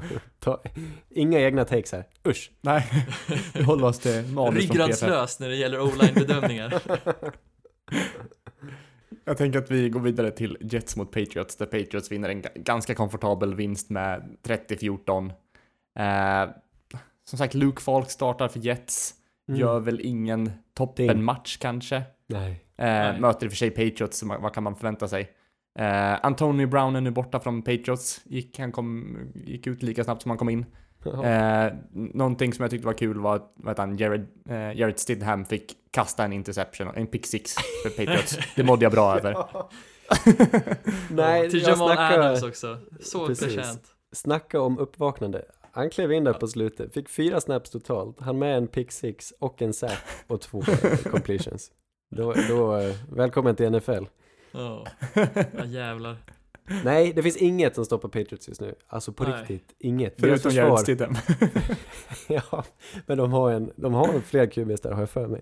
*laughs* Ta, inga egna takes här, usch! Nej, *laughs* vi håller oss till manus från PFF. Ryggradslös när det gäller o-line-bedömningar. *laughs* Jag tänker att vi går vidare till Jets mot Patriots, där Patriots vinner en ga- ganska komfortabel vinst med 30-14. Eh, som sagt, Luke Falk startar för Jets, Mm. gör väl ingen toppenmatch kanske. Nej. Eh, Nej. möter i och för sig Patriots, vad kan man förvänta sig? Eh, Antonio Brown är nu borta från Patriots, gick, han kom, gick ut lika snabbt som han kom in. Eh, någonting som jag tyckte var kul var att vad han, Jared, eh, Jared Stidham fick kasta en interception, en pick six för Patriots. *laughs* Det mådde jag bra över. *laughs* Nej, Till jag Jamal snackar, Adams också. Så Precis. förtjänt. snacka om uppvaknande. Han klev in där på slutet, fick fyra snaps totalt, han med en pick six och en sack och två eh, *laughs* completions. Då, då, eh, välkommen till NFL. Ja, ja jävlar. Nej, det finns inget som stoppar Patriots just nu. Alltså på Nej. riktigt, inget. Förutom Jared Stidham. *laughs* ja, men de har en, de har fler QBs där har jag för mig.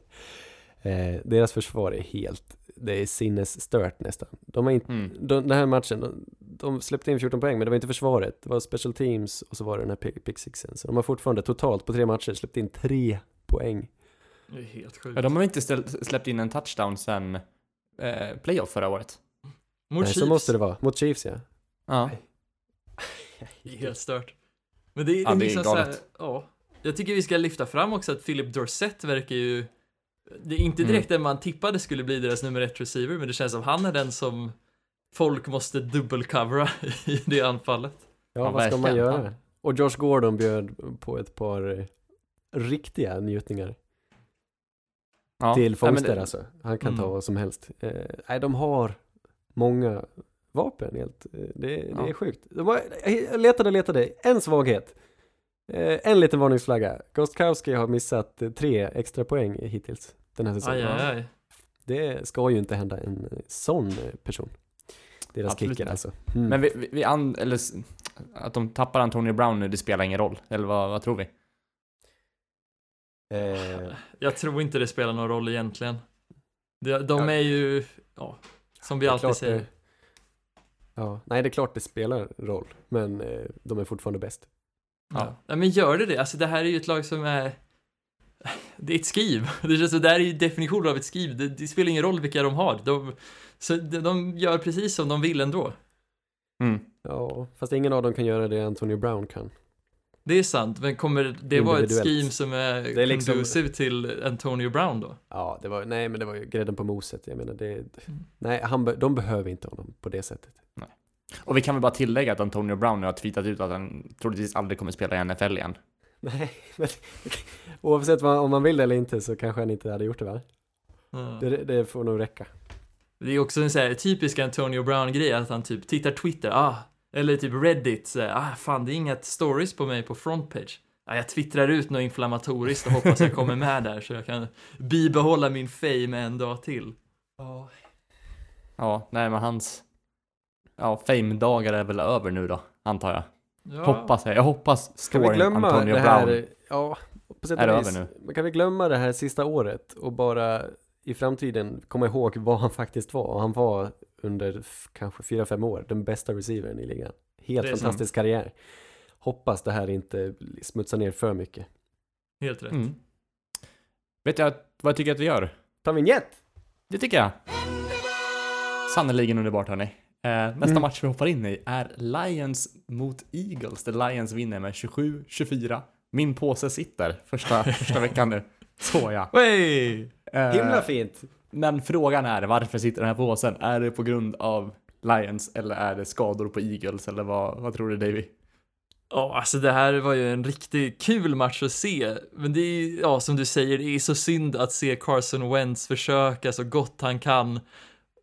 Eh, deras försvar är helt, det är sinnesstört nästan. De har inte, Mm. de, den här matchen, de, de släppte in 14 poäng, men det var inte försvaret. Det var special teams och så var det den här pick, sixen. Så de har fortfarande totalt på tre matcher släppt in tre poäng. Det är helt Ja, sjukt. de har inte ställ, släppt in en touchdown sen eh, playoff förra året. Mot Nej, så Chiefs. måste det vara. Mot Chiefs ja. Ja. Det är *laughs* helt stört. Men det är, Ja, det är liksom så här, ja. Jag tycker vi ska lyfta fram också att Philip Dorsett verkar ju Det är inte Mm. direkt den man tippade skulle bli deras nummer ett receiver, men det känns som han är den som folk måste dubbelcovera *laughs* i det anfallet. Ja, Ja, vad ska man göra? Och Josh Gordon bjöd på ett par eh, riktiga njutningar ja. till fångster det- alltså. Han kan ta Mm. vad som helst. Eh, nej, de har många vapen helt. Eh, Det, det är Ja. sjukt. De har, jag letade och letade. En svaghet. Eh, en liten varningsflagga. Gostkowski har missat tre extra poäng hittills den här Aj, säsongen. aj, aj. Det ska ju inte hända en eh, sån person. Deras Absolut kicker alltså. Mm. Men vi, vi, vi an, eller att de tappar Antonio Brown nu, det spelar ingen roll. Eller vad, vad tror vi? eh, Jag tror inte det spelar någon roll egentligen. De, de är ju, ja, som vi alltid klart säger. det- Ja, nej det är klart det spelar roll. Men eh, de är fortfarande bäst. Ja. Nej, men gör det det? Alltså det här är ju ett lag som är... *laughs* Det är ett skriv. *laughs* Det, känns, så det här är ju definitionen av ett skriv. Det, det spelar ingen roll vilka de har. De, så de, de gör precis som de vill ändå. Mm. Ja, fast ingen av dem kan göra det Antonio Brown kan. Det är sant, men kommer det vara ett scheme som är, Det är liksom- conducive till Antonio Brown då? Ja, det var, nej men det var ju grädden på moset. Jag menar det, Mm. nej han, de behöver inte honom på det sättet. Och vi kan väl bara tillägga att Antonio Brown nu har tweetat ut att han troligtvis aldrig kommer spela i NFL igen. Nej, *laughs* men oavsett vad, om man vill det eller inte så kanske han inte hade gjort det va? Ja. Det, det får nog räcka. Det är också en så här typisk Antonio Brown-grej att han typ tittar Twitter, ah, eller typ Reddit, så ah, fan det är inga stories på mig på frontpage. Ah, jag twittrar ut något inflammatoriskt och hoppas jag kommer med där så jag kan bibehålla min fame en dag till. Ja, nej men hans... Ja, fame-dagar är väl över nu då, antar jag. Ja. Hoppas jag. Jag hoppas Kan vi storyn glömma Antonio det här, Brown. ja, på sätt Är vis. över nu? Men kan vi glömma det här sista året och bara i framtiden komma ihåg vad han faktiskt var? Och han var under kanske 4-5 år den bästa receivern i ligan. Helt fantastisk karriär. Hoppas det här inte smutsar ner för mycket. Helt rätt. Mm. Vet jag vad jag tycker att vi gör? Ta vignett! Det tycker jag. Sannerligen underbart hörni. Eh, nästa Mm. match vi hoppar in i är Lions mot Eagles, där Lions vinner med 27-24. Min påse sitter första, första veckan nu. Så ja. Wey! Eh, Himla fint! Men frågan är varför sitter den här påsen? Är det på grund av Lions eller är det skador på Eagles eller vad, vad tror du Davy? Ja, alltså det här var ju en riktigt kul match att se. Men det är ja, som du säger, det är så synd att se Carson Wentz försöka så gott han kan.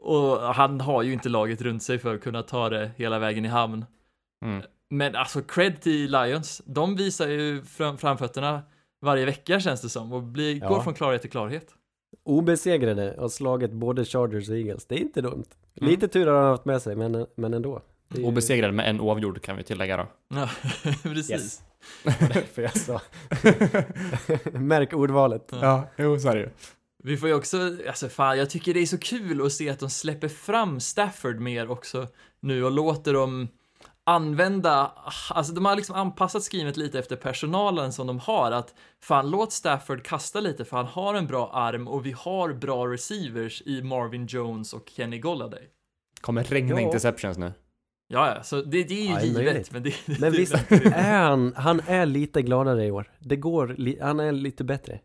Och han har ju inte laget runt sig för att kunna ta det hela vägen i hamn. Mm. Men alltså cred till Lions, de visar ju fram, framfötterna varje vecka känns det som och blir, Ja. går från klarhet till klarhet. Obesegrade har slagit både Chargers och Eagles. Det är inte dumt. Mm. Lite tur har han haft med sig, men, men ändå. Det är ju- Obesegrad med en oavgjord kan vi tillägga då. Ja, *laughs* precis. Yes. *laughs* För jag sa. *laughs* Märk ordvalet. Ja, jo så är det ju. Vi får ju också, alltså fan, jag tycker det är så kul att se att de släpper fram Stafford mer också nu och låter dem använda, alltså de har liksom anpassat skrivet lite efter personalen som de har att fan låt Stafford kasta lite för han har en bra arm och vi har bra receivers i Marvin Jones och Kenny Golladay. Kommer regna Ja. interceptions nu. Ja, ja, så det, det är ju Ja, det givet, möjligt. men det, Men *laughs* det visst *laughs* är han, han är lite gladare i år. Det går, han är lite bättre.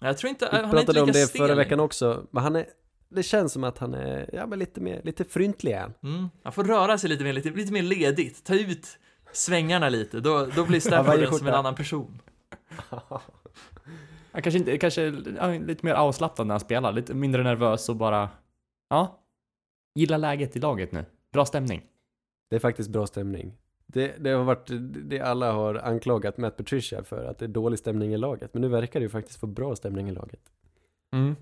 Jag tror inte, Vi han är inte pratade om lika det stel förra veckan också, men han är, det känns som att han är, ja men lite mer, lite fryntlig han. Mm, han får röra sig lite mer, lite, lite mer ledigt, ta ut svängarna lite, då, då blir *laughs* Stafford som en skjorta. annan person. *laughs* Han kanske inte, kanske lite mer avslappnad när han spelar, lite mindre nervös och bara, ja, gillar läget i laget nu. Bra stämning. Det är faktiskt bra stämning. Det, det har varit det alla har anklagat Matt Patricia för, att det är dålig stämning i laget. Men nu verkar det ju faktiskt få bra stämning i laget. Mm.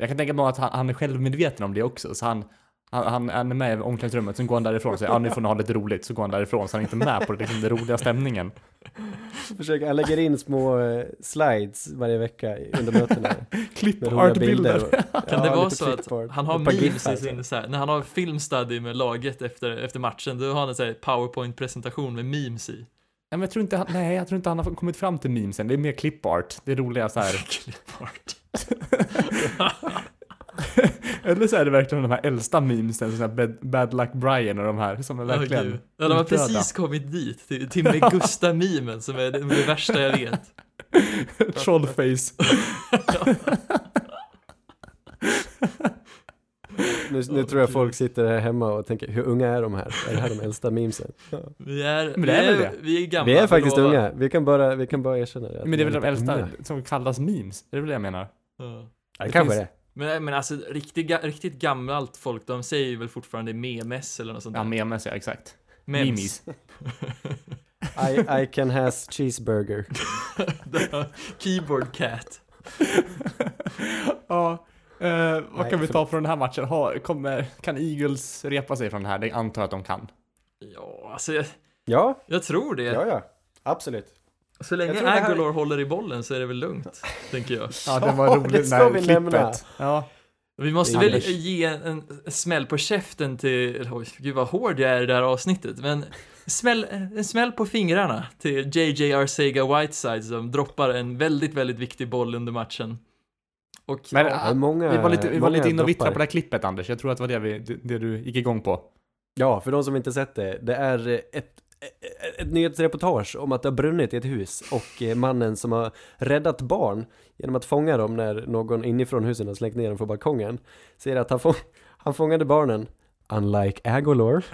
Jag kan tänka mig att han, han är självmedveten om det också, så han, han, han är med i omklädningsrummet, sen går han därifrån och säger ja nu får ni ha lite roligt, så går han därifrån, så han är inte med på liksom, den roliga stämningen. *laughs* Försöker, han lägger in små eh, slides varje vecka under mötena. *laughs* Klipp Med och roliga bilder. artbilder. och- Kan det ja, vara så att han har memes i sin, så här, när han har filmstudy med laget efter, efter matchen, då har han en så här powerpoint-presentation med memes i. Nej, men jag tror inte han, nej, jag tror inte han har kommit fram till memesen, det är mer clipart, det är roliga så här. *laughs* Clipart. *laughs* Eller så är det verkligen de här äldsta memesen, sån här bad, Luck Brian och de här, som är verkligen gud. Ja, de har utdöda. precis kommit dit, till, till *laughs* Megusta-memen som är det, det värsta jag vet. Trollface. Nu, nu tror jag folk sitter här hemma och tänker, hur unga är de här? Är det här de äldsta memesen? Vi är, Men vi det är väl är, det. vi är gamla. Vi är faktiskt lovar. unga, vi kan bara, vi kan bara erkänna det. Men det är väl de äldsta unga. som kallas memes? Det är väl det jag menar? Ja. Ja, det det kanske finns- det. Men, men alltså riktigt, riktigt gammalt folk, de säger väl fortfarande memes eller något sånt Ja, där. memes ja, exakt. Memes. Memes. *laughs* I, I can has cheeseburger. *laughs* Keyboard cat. *laughs* ja, vad Nej, kan vi ta från den här matchen? Har, kommer, kan Eagles repa sig från det här? Det antar jag att de kan. Ja, alltså jag, Ja, jag tror det. ja, ja. Absolut. Så länge det här- Aguilar håller i bollen så är det väl lugnt, *laughs* tänker jag. Ja, det var Ja, roligt det ska när vi klippet. nämna. Ja, Vi måste väl Anders. ge en smäll på käften till, oj, gud vad hård jag är i det här avsnittet, men smäll, en smäll på fingrarna till JJ Arcega Whiteside som droppar en väldigt, väldigt viktig boll under matchen. Och Men, ja, många, vi var lite, vi var lite inne och vittrade på det här klippet Anders. Jag tror att det var det, vi, det, du gick igång på. Ja, för de som inte sett det. Det är ett, ett, nyhetsreportage om att det har brunnit i ett hus och mannen som har räddat barn genom att fånga dem när någon inifrån husen har slängt ner dem på balkongen säger att han, få, han fångade barnen unlike Agolor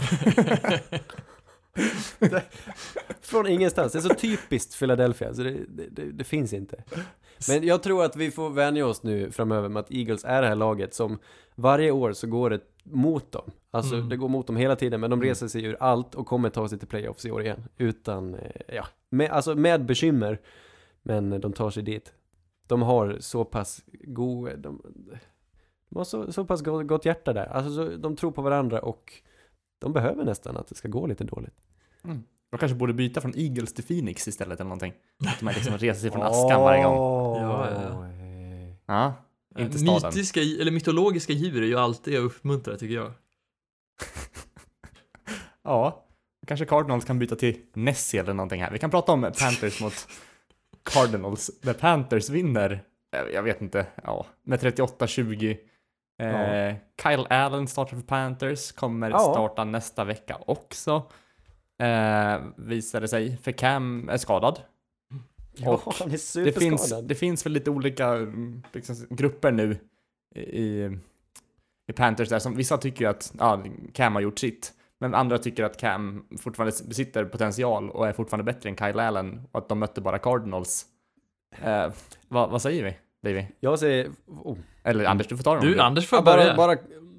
*laughs* från ingenstans. Det är så typiskt Philadelphia så det, det, det, det finns inte. Men jag tror att vi får vänja oss nu framöver med att Eagles är det här laget som varje år så går det mot dem. Alltså Mm. det går mot dem hela tiden men de Mm. reser sig ur allt och kommer ta sig till playoffs i år igen. Utan, eh, ja, med, alltså med bekymmer. Men de tar sig dit. De har så pass god, de, de har så, så pass gott, gott hjärta där. Alltså så, de tror på varandra och de behöver nästan att det ska gå lite dåligt. De kanske borde byta från Eagles till Phoenix istället eller någonting. Att man liksom reser sig från *laughs* askan varje gång. Ja, ja, Ja, inte staden. mytiska, eller mytologiska djur är ju alltid att uppmuntra tycker jag. *laughs* Ja, kanske Cardinals kan byta till Nessie eller någonting här. Vi kan prata om Panthers mot Cardinals. Där Panthers vinner, eh, jag vet inte, ja, med 38-20. Eh, Ja. Kyle Allen startar för Panthers, kommer Ja. starta nästa vecka också. Eh, visade sig, för Cam är skadad. Ja, Och han är Det superskadad. finns, det finns väl lite olika liksom, grupper nu i, i Panthers där som vissa tycker att ja, Cam har gjort sitt. Men andra tycker att Cam fortfarande besitter potential och är fortfarande bättre än Kyle Allen och att de mötte bara Cardinals. Eh, vad, vad säger vi, Davy? Jag säger, oh, Eller Anders, du får ta dem. Du, Anders får Ja, börja. bara,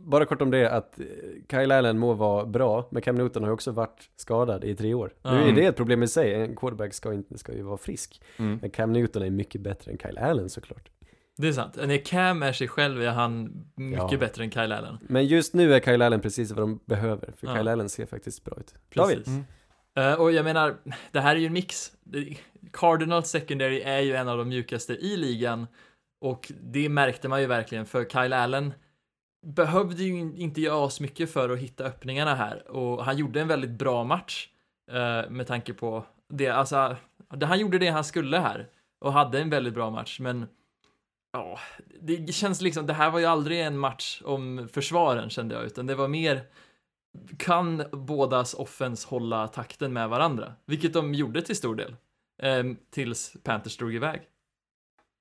bara, kort om det att eh, Kyle Allen må vara bra, men Cam Newton har ju också varit skadad i tre år. Nu är Mm. det ett problem i sig, en quarterback ska, inte, ska ju vara frisk. Mm. Men Cam Newton är mycket bättre än Kyle Allen såklart. Det är sant. När Cam är sig själv är han mycket Ja. bättre än Kyle Allen. Men just nu är Kyle Allen precis vad de behöver, för Ja. Kyle Allen ser faktiskt bra ut. David? Mm. Eh, och jag menar, det här är ju en mix. Cardinals secondary är ju en av de mjukaste i ligan och det märkte man ju verkligen för Kyle Allen behövde ju in- inte göra så mycket för att hitta öppningarna här och han gjorde en väldigt bra match eh, med tanke på det, alltså, han gjorde det han skulle här och hade en väldigt bra match, men ja, det känns liksom, det här var ju aldrig en match om försvaren kände jag, utan det var mer kan bådas offens hålla takten med varandra, vilket de gjorde till stor del, eh, tills Panthers drog iväg.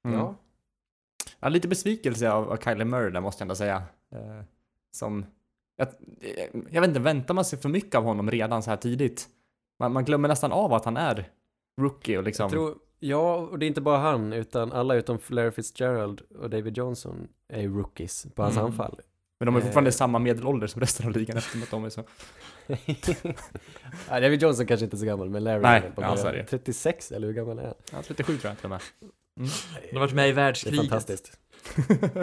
Mm. Ja. Ja, lite besvikelse av, av Kyler Murray där måste jag ändå säga. Eh, som, jag, eh, jag vet inte, väntar man sig för mycket av honom redan så här tidigt? Man, man glömmer nästan av att han är rookie och liksom. Jag tror, ja, och det är inte bara han, utan alla utom Larry Fitzgerald och David Johnson är ju rookies på hans Mm. anfall. men de är fortfarande eh, samma medelålder som resten av ligan eftersom att de är så. *laughs* ja, David Johnson kanske inte är så gammal, men Larry Nej, är väl ja, så är det. 36, eller hur gammal är han? Ja, 37 tror jag till och med. De har varit med i Det är världskriget. fantastiskt. *laughs*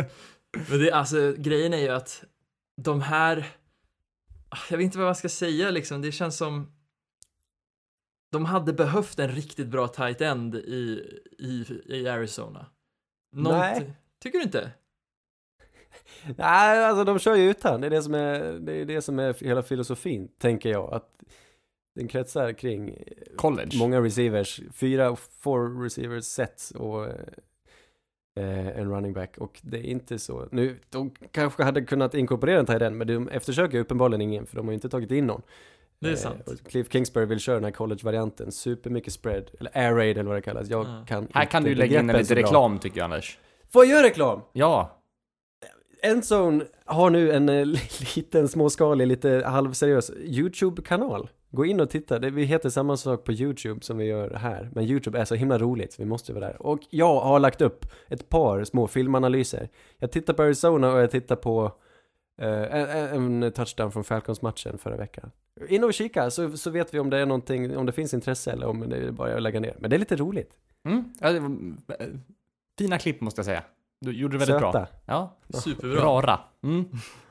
Men det, alltså, grejen är ju att de här, jag vet inte vad man ska säga liksom, det känns som de hade behövt en riktigt bra tight end i, i, i Arizona. Något- Nej. Tycker du inte? *laughs* Nej, alltså de kör ju utan. Det är det som är, det är, det som är hela filosofin, tänker jag. Att den kretsar kring College. många receivers, fyra, four receivers sets och eh, en running back. Och det är inte så. Nu, de kanske hade kunnat inkorporera en tight end, men de eftersöker uppenbarligen ingen, för de har ju inte tagit in någon. Det är Eh, sant. och Cliff Kingsbury vill köra den här college-varianten, supermycket spread, eller air raid eller vad det kallas. Jag Ja. kan Här kan du lägga in en lite bra. reklam tycker jag Anders. Får jag göra reklam? Ja, Endzone har nu en eh, *laughs* liten småskalig, lite halvseriös YouTube-kanal. Gå in och titta, det, vi heter samma sak på YouTube som vi gör här. Men YouTube är så himla roligt, så vi måste vara där. Och jag har lagt upp ett par små filmanalyser. Jag tittar på Arizona och jag tittar på eh, en, en touchdown från Falcons-matchen förra veckan. In och kika, så, så vet vi om det är någonting, om det finns intresse eller om det är bara att lägga ner. Men det är lite roligt. mm. ja det var, eh, fina klipp måste jag säga. Du gjorde det väldigt bra. Söta. Ja, Superbra. rara. Mm.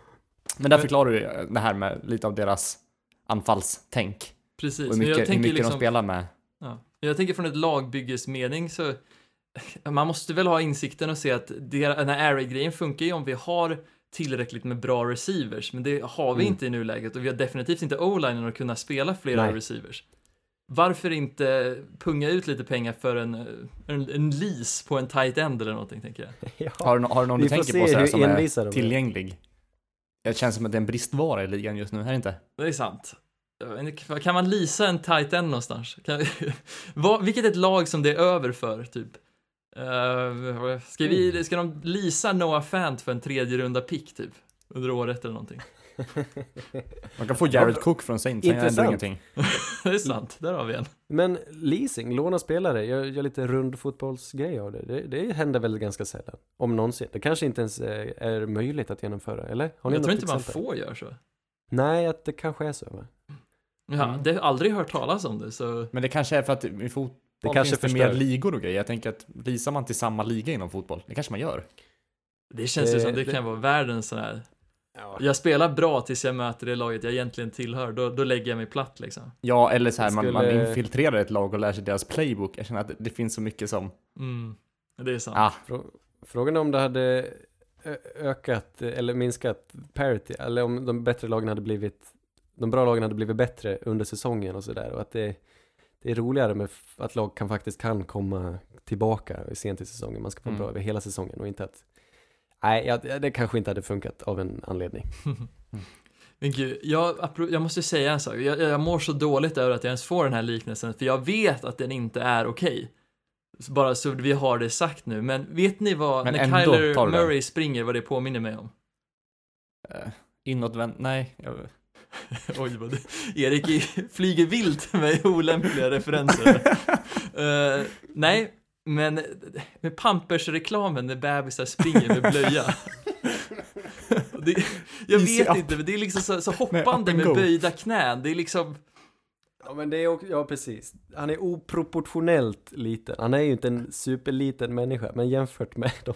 *laughs* Men där förklarar du det här med lite av deras anfallstänk. Precis. Och hur mycket, jag hur tänker mycket liksom, de spelar med. Ja. Jag tänker från ett lagbyggesmening så *laughs* man måste väl ha insikten och se att det, den här air raid-grejen funkar ju om vi har tillräckligt med bra receivers, men det har vi Mm. inte i nuläget och vi har definitivt inte o-linen att kunna spela flera Nej. receivers. Varför inte punga ut lite pengar för en, en, en lease på en tight end eller någonting, tänker jag. Ja. *laughs* Har du, har du någon Vi du tänker på så här som är. tillgänglig? Det känns som att det är en bristvara i ligan just nu, här inte? Det är sant. Kan man leasa en tight end någonstans? Kan, *laughs* vad, vilket är ett lag som det är över för, typ? Uh, ska, vi, ska de leasa Noah Fant för en tredje runda pick, typ? Under året eller någonting? *laughs* Man kan få Jared Cook från Saints, han gör ändå Intressant. ingenting. *laughs* det är sant, där har vi en. Men leasing, låna spelare, gör, gör lite rund fotbollsgrej av det. det. Det händer väl ganska sällan. Om någonsin. Det kanske inte ens är, är möjligt att genomföra, eller? Har ni Jag tror inte man exempel? får göra så. Nej, att det kanske är så va? Ja, Mm. det har aldrig hört talas om det, så... Men det kanske är för att i fotboll Det kanske finns det mer ligor och grejer. Jag tänker att visar man till samma liga inom fotboll, det kanske man gör. Det känns ju Det- som det, det- kan vara världens sån här... Ja. Jag spelar bra tills jag möter det laget jag egentligen tillhör, då, då lägger jag mig platt liksom. Ja, eller så här, man, man Skulle- infiltrerar ett lag och lär sig deras playbook. Jag känner att det, det finns så mycket som, Mm, det är sant. ah, Frå- Frågan är om det hade ökat eller minskat parity, eller om de bättre lagen hade blivit, de bra lagen hade blivit bättre under säsongen och sådär. Och att det, det är roligare med att lag kan faktiskt kan komma tillbaka sent i säsongen. Man ska vara Mm. bra över hela säsongen och inte att Nej, ja, det kanske inte hade funkat av en anledning. *laughs* Men gud, jag, jag måste säga en sak. Jag, jag mår så dåligt över att jag ens får den här liknelsen, för jag vet att den inte är okej. Så Bara så vi har det sagt nu, men vet ni vad, Men när Kyler du den. Murray springer, vad det påminner mig om? Eh, inåtvänd, nej. Jag, *laughs* Oj, vad det, Erik i- flyger vilt med olämpliga referenser. *laughs* Eh, nej, men med Pampers-reklamen när bebisar springer med blöja. *laughs* Det, jag Easy vet up. inte, men det är liksom så, så hoppande and med böjda knän. Det är liksom, Ja men det är också, ja precis. Han är oproportionellt liten. Han är ju inte en superliten människa, men jämfört med *laughs* de,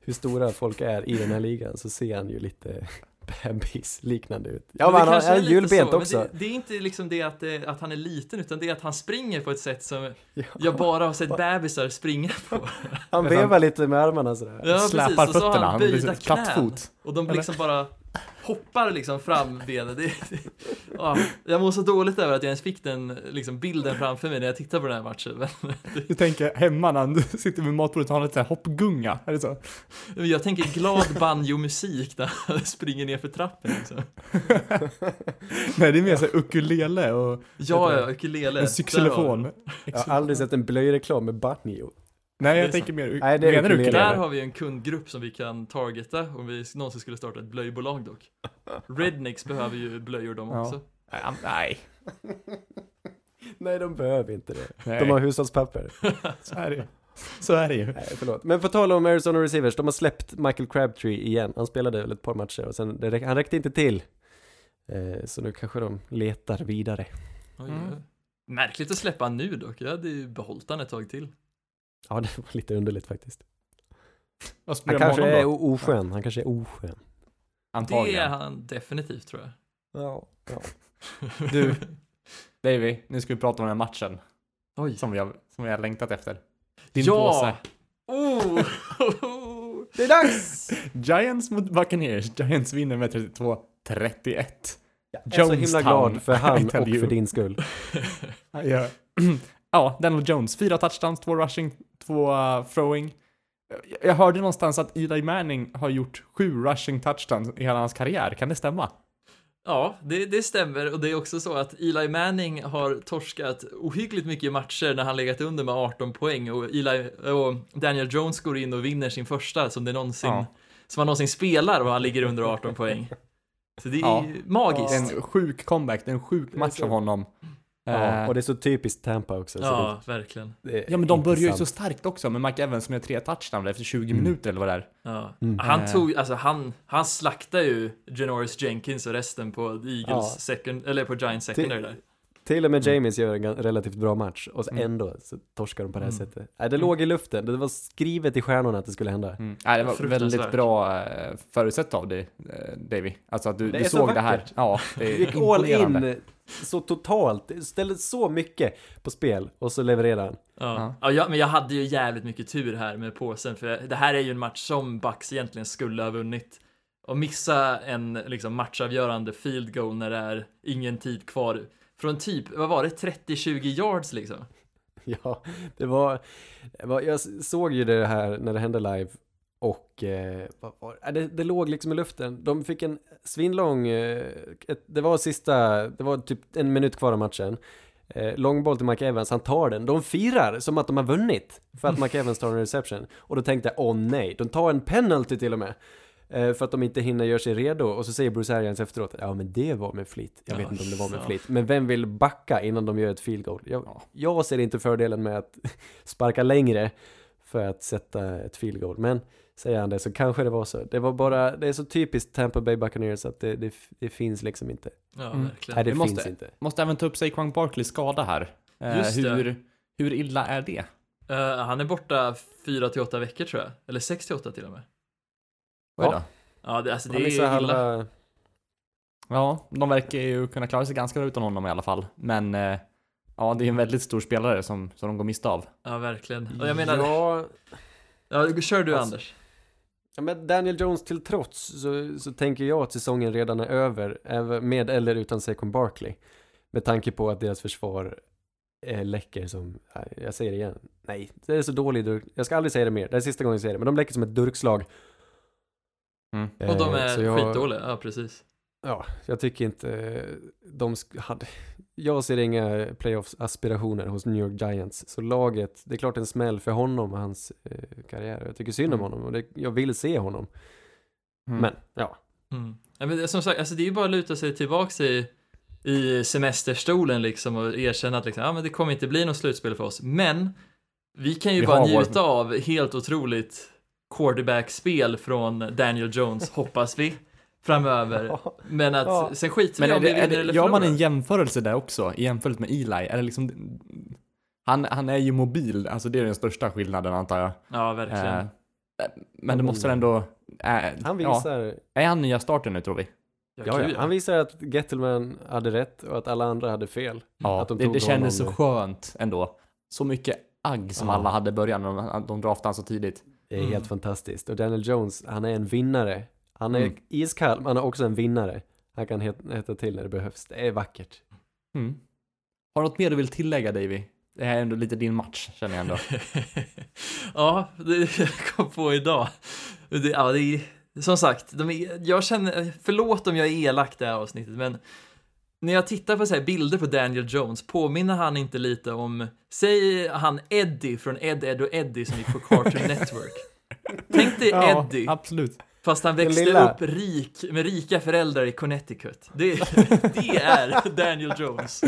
hur stora folk är i den här ligan så ser han ju lite bebis-liknande ut. Ja men det han har- kanske han är lite julbent så, också. Men det, det är inte liksom det att, det att han är liten, utan det är att han springer på ett sätt som Ja. jag bara har sett bebisar springa på. Han vevar lite med armarna sådär. Ja, släpar precis. Och så har fötterna, han böjda knän. fot. Och de liksom bara hoppar liksom fram benen. Det, det, ja, jag mår så dåligt över att jag ens fick den liksom, bilden framför mig när jag tittar på den här matchen. Men, Du tänker hemma när han sitter vid matbordet och har lite hoppgunga, är det så? jag tänker glad banjo-musik när han springer ner för trappen. Liksom. Nej, det är mer så ukulele och Ja, ja, ukulele. en xylofon. Jag har aldrig sett en blöjreklam med banjo. Nej, jag tänker mer, Nej, det är menar du. Där har vi en kundgrupp som vi kan targeta om vi någonsin skulle starta ett blöjbolag dock. Rednecks behöver ju blöjor de Ja. också. Nej, Nej, Nej, de behöver inte det. nej. De har hushållspapper. *laughs* så är det ju. Så är det ju. Nej, förlåt. Men på tal om Arizona Receivers, de har släppt Michael Crabtree igen. Han spelade väl ett par matcher och sen, det räck, han räckte inte till. Eh, så nu kanske de letar vidare. Mm. Märkligt att släppa nu dock. Jag hade ju behållit han ett tag till. Ja, *laughs* det var lite underligt faktiskt. Vad Han kanske är oskön. Han kanske är oskön. Det Antagligen. är han definitivt tror jag. Ja. ja. *laughs* Du, Davy, nu ska vi prata om den här matchen Oj. som vi har, som vi har längtat efter. Din Ja! påse. Oh! *laughs* Det är dags! Giants mot Buccaneers. Giants vinner med 32-31. Jag är så himla glad för han och för din skull. Ja, *clears throat* ja Daniel Jones. Fyra touchdowns, två rushing, två uh, throwing. Jag- hörde någonstans att Eli Manning har gjort sju rushing touchdowns i hela hans karriär. Kan det stämma? Ja, det, det stämmer och det är också så att Eli Manning har torskat ohyggligt mycket matcher när han legat under med 18 poäng och, Eli, och Daniel Jones går in och vinner sin första som det någonsin, Ja. som han någonsin spelar och han ligger under 18 poäng. Så det är Ja. magiskt. En sjuk comeback, det är en sjuk match av honom. Ja, Eh, och det är så typiskt Tampa också. Så Ja, verkligen. det, det är Ja men de börjar ju så starkt också med Mike Evans som gör tre touchdowns efter 20 Mm. minuter eller vad det är. Ja. Mm. Han Eh. tog, alltså han, han slaktade ju Janoris Jenkins och resten på Eagles Ja. second, eller på Giants secondary där. Till och med Mm. James gör en relativt bra match och så Mm. ändå så torskar de på det här Mm. sättet. Nej, det låg i luften. Det var skrivet i stjärnorna att det skulle hända. Mm. Nej, det var väldigt bra eh, förutsett av dig, eh, Davy. Alltså att du, Det du är så såg det här. vackert. Ja, det *laughs* är gick all in så totalt, ställde så mycket på spel och så levererade han. Ja. Ja. Ja. men jag hade ju jävligt mycket tur här med påsen, för det här är ju en match som Bucks egentligen skulle ha vunnit. Och missa en liksom, matchavgörande field goal när det är ingen tid kvar. Från typ, vad var det, 30-20 yards liksom? *laughs* Ja, det var, det var, jag såg ju det här när det hände live och eh, vad var, det? det, låg liksom i luften. De fick en svinlång, eh, ett, det var sista, det var typ en minut kvar av matchen. Eh, långboll till Mike Evans, han tar den. De firar som att de har vunnit för att Mike *laughs* Evans tar en reception. Och då tänkte jag, åh nej, de tar en penalty till och med. Eh, för att de inte hinner göra sig redo. Och så säger Bruce Arians efteråt, ja men det var med flit. Jag vet inte om det var med flit. Men vem vill backa innan de gör ett field goal? Jag, Ja. jag ser inte fördelen med att *laughs* sparka längre för att sätta ett field goal. Men säger han det så kanske det var så. Det var bara, det är så typiskt Tampa Bay Buccaneers att det, det, det finns liksom inte. Ja, Mm. verkligen. Nej, det Vi finns måste- inte. Måste även ta upp Saquon Barkley skada här. Eh, Just det. hur, hur illa är det? Eh, han är borta 4 till 8 veckor tror jag, eller 6 till 8 till och med. Oj då. Ja. Det, alltså, det är missar illa. Ja, de verkar ju kunna klara sig ganska bra utan honom i alla fall. Men eh, ja, det är en väldigt stor spelare som, som de går miste av. Ja, verkligen. Och jag menar, ja, Ja, kör du Alltså, Anders. Ja, men Daniel Jones till trots så, så tänker jag att säsongen redan är över, med eller utan Saquon Barkley. Med tanke på att deras försvar är läcker som, jag säger det igen, nej, det är så dålig durk, jag ska aldrig säga det mer, det är sista gången jag säger det, men de läcker som ett durkslag. Mm. Och de Eh, är jag- skitdåliga, ja precis. ja, jag tycker inte de hade... Jag ser inga playoffs-aspirationer hos New York Giants. Så laget, det är klart en smäll för honom och hans eh, karriär. Jag tycker synd om Mm. honom och det, jag vill se honom. Mm. Men, ja. Mm. Ja, men som sagt, alltså det är ju bara att luta sig tillbaks i, i semesterstolen liksom och erkänna att liksom, ja, men det kommer inte bli något slutspel för oss. Men vi kan ju Vi bara har vår- njuta av helt otroligt quarterback-spel från Daniel Jones, *laughs* hoppas vi, framöver. Men att Ja. sen skiter Men vi är om det, vi är vinner det, eller gör man förlorar. en jämförelse där också, i jämförelse med Eli? Är det liksom, han, han är ju mobil, alltså det är den största skillnaden antar jag. Ja, verkligen. Eh, men det måste ändå... eh, Han ja, visar, är han nya starten nu tror vi? Ja, ja, ja, han visar att Gettelman hade rätt och att alla andra hade fel. Ja, Att de det, tog det kändes så skönt ändå. Så mycket agg som Ja. alla hade i början, när de, de draftade han så tidigt. Det är Mm. helt fantastiskt. Och Daniel Jones, han är en vinnare. Han är Mm. iskall, men han är också en vinnare. Han kan het- hetta till när det behövs. Det är vackert. Mm. Har du något mer du vill tillägga Davy? Det här är ändå lite din match, känner jag ändå. *laughs* ja, det jag kom på idag. Det, ja, det är, som sagt, de jag känner, förlåt om jag är elak det här avsnittet, men när jag tittar på så bilder på Daniel Jones, påminner han inte lite om, säg han Eddie från Ed, Ed och Eddie som gick på Cartoon Network. *laughs* Tänk dig Eddie, absolut. fast han växte upp rik, med rika föräldrar i Connecticut. Det, *laughs* det är Daniel Jones.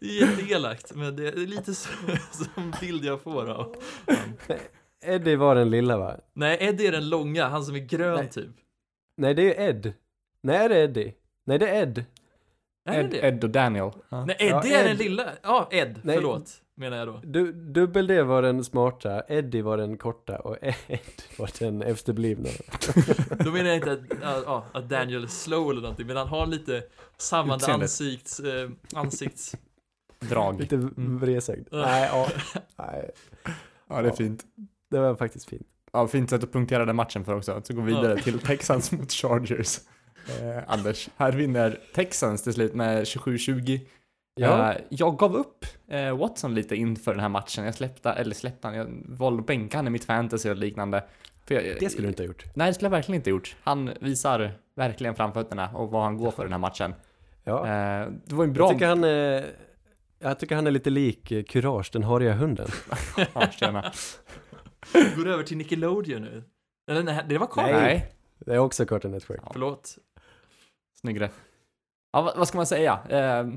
Det är jätteelakt, men det är lite så, *laughs* som bild jag får av. Eddie var den lilla va? Nej, Eddie är den långa, han som är grön Nej. typ. Nej, det är Ed. Nej, är det Eddie? Nej, det är Ed. Är det Ed, det? Ed och Daniel. Ja. Nej, Eddie Ja, är Ed. den lilla. Ja, Ed, Nej. förlåt, menar jag då. Du, dubbel D var den smarta, Eddie var den korta och Ed *laughs* var den efterblivna. Då menar jag inte att, ja, att Daniel är slow eller någonting, men han har lite sammande Utseendet. ansikts, eh, ansikts... Drag. Lite Mm. vresögd. Ja. Nej, ja. *laughs* Nej, Ja, det är fint. det var faktiskt fint. Ja, fint sätt att punktera den matchen för också. Så går vi vidare till Texans mot Chargers. Eh, Anders, här vinner Texans till slut med 27-20. Ja. Eh, jag gav upp eh, Watson lite inför den här matchen. Jag släppte, eller släppte han, jag valde att bänka han i mitt fantasy och liknande. För jag, Det skulle du inte ha gjort. Nej, det skulle jag verkligen inte gjort. Han visar verkligen framfötterna och vad han går för den här matchen. Ja. Eh, det var en bra... Jag tycker han är, jag tycker han är lite lik eh, Courage, den hariga hunden. *laughs* Ja. Går över till Nickelodeon nu. Eller nej, det var Carl. Nej. Nej, Det är också Cartoon Network. Förlåt. Snygg rätt. Ja, vad, ska man säga? Eh,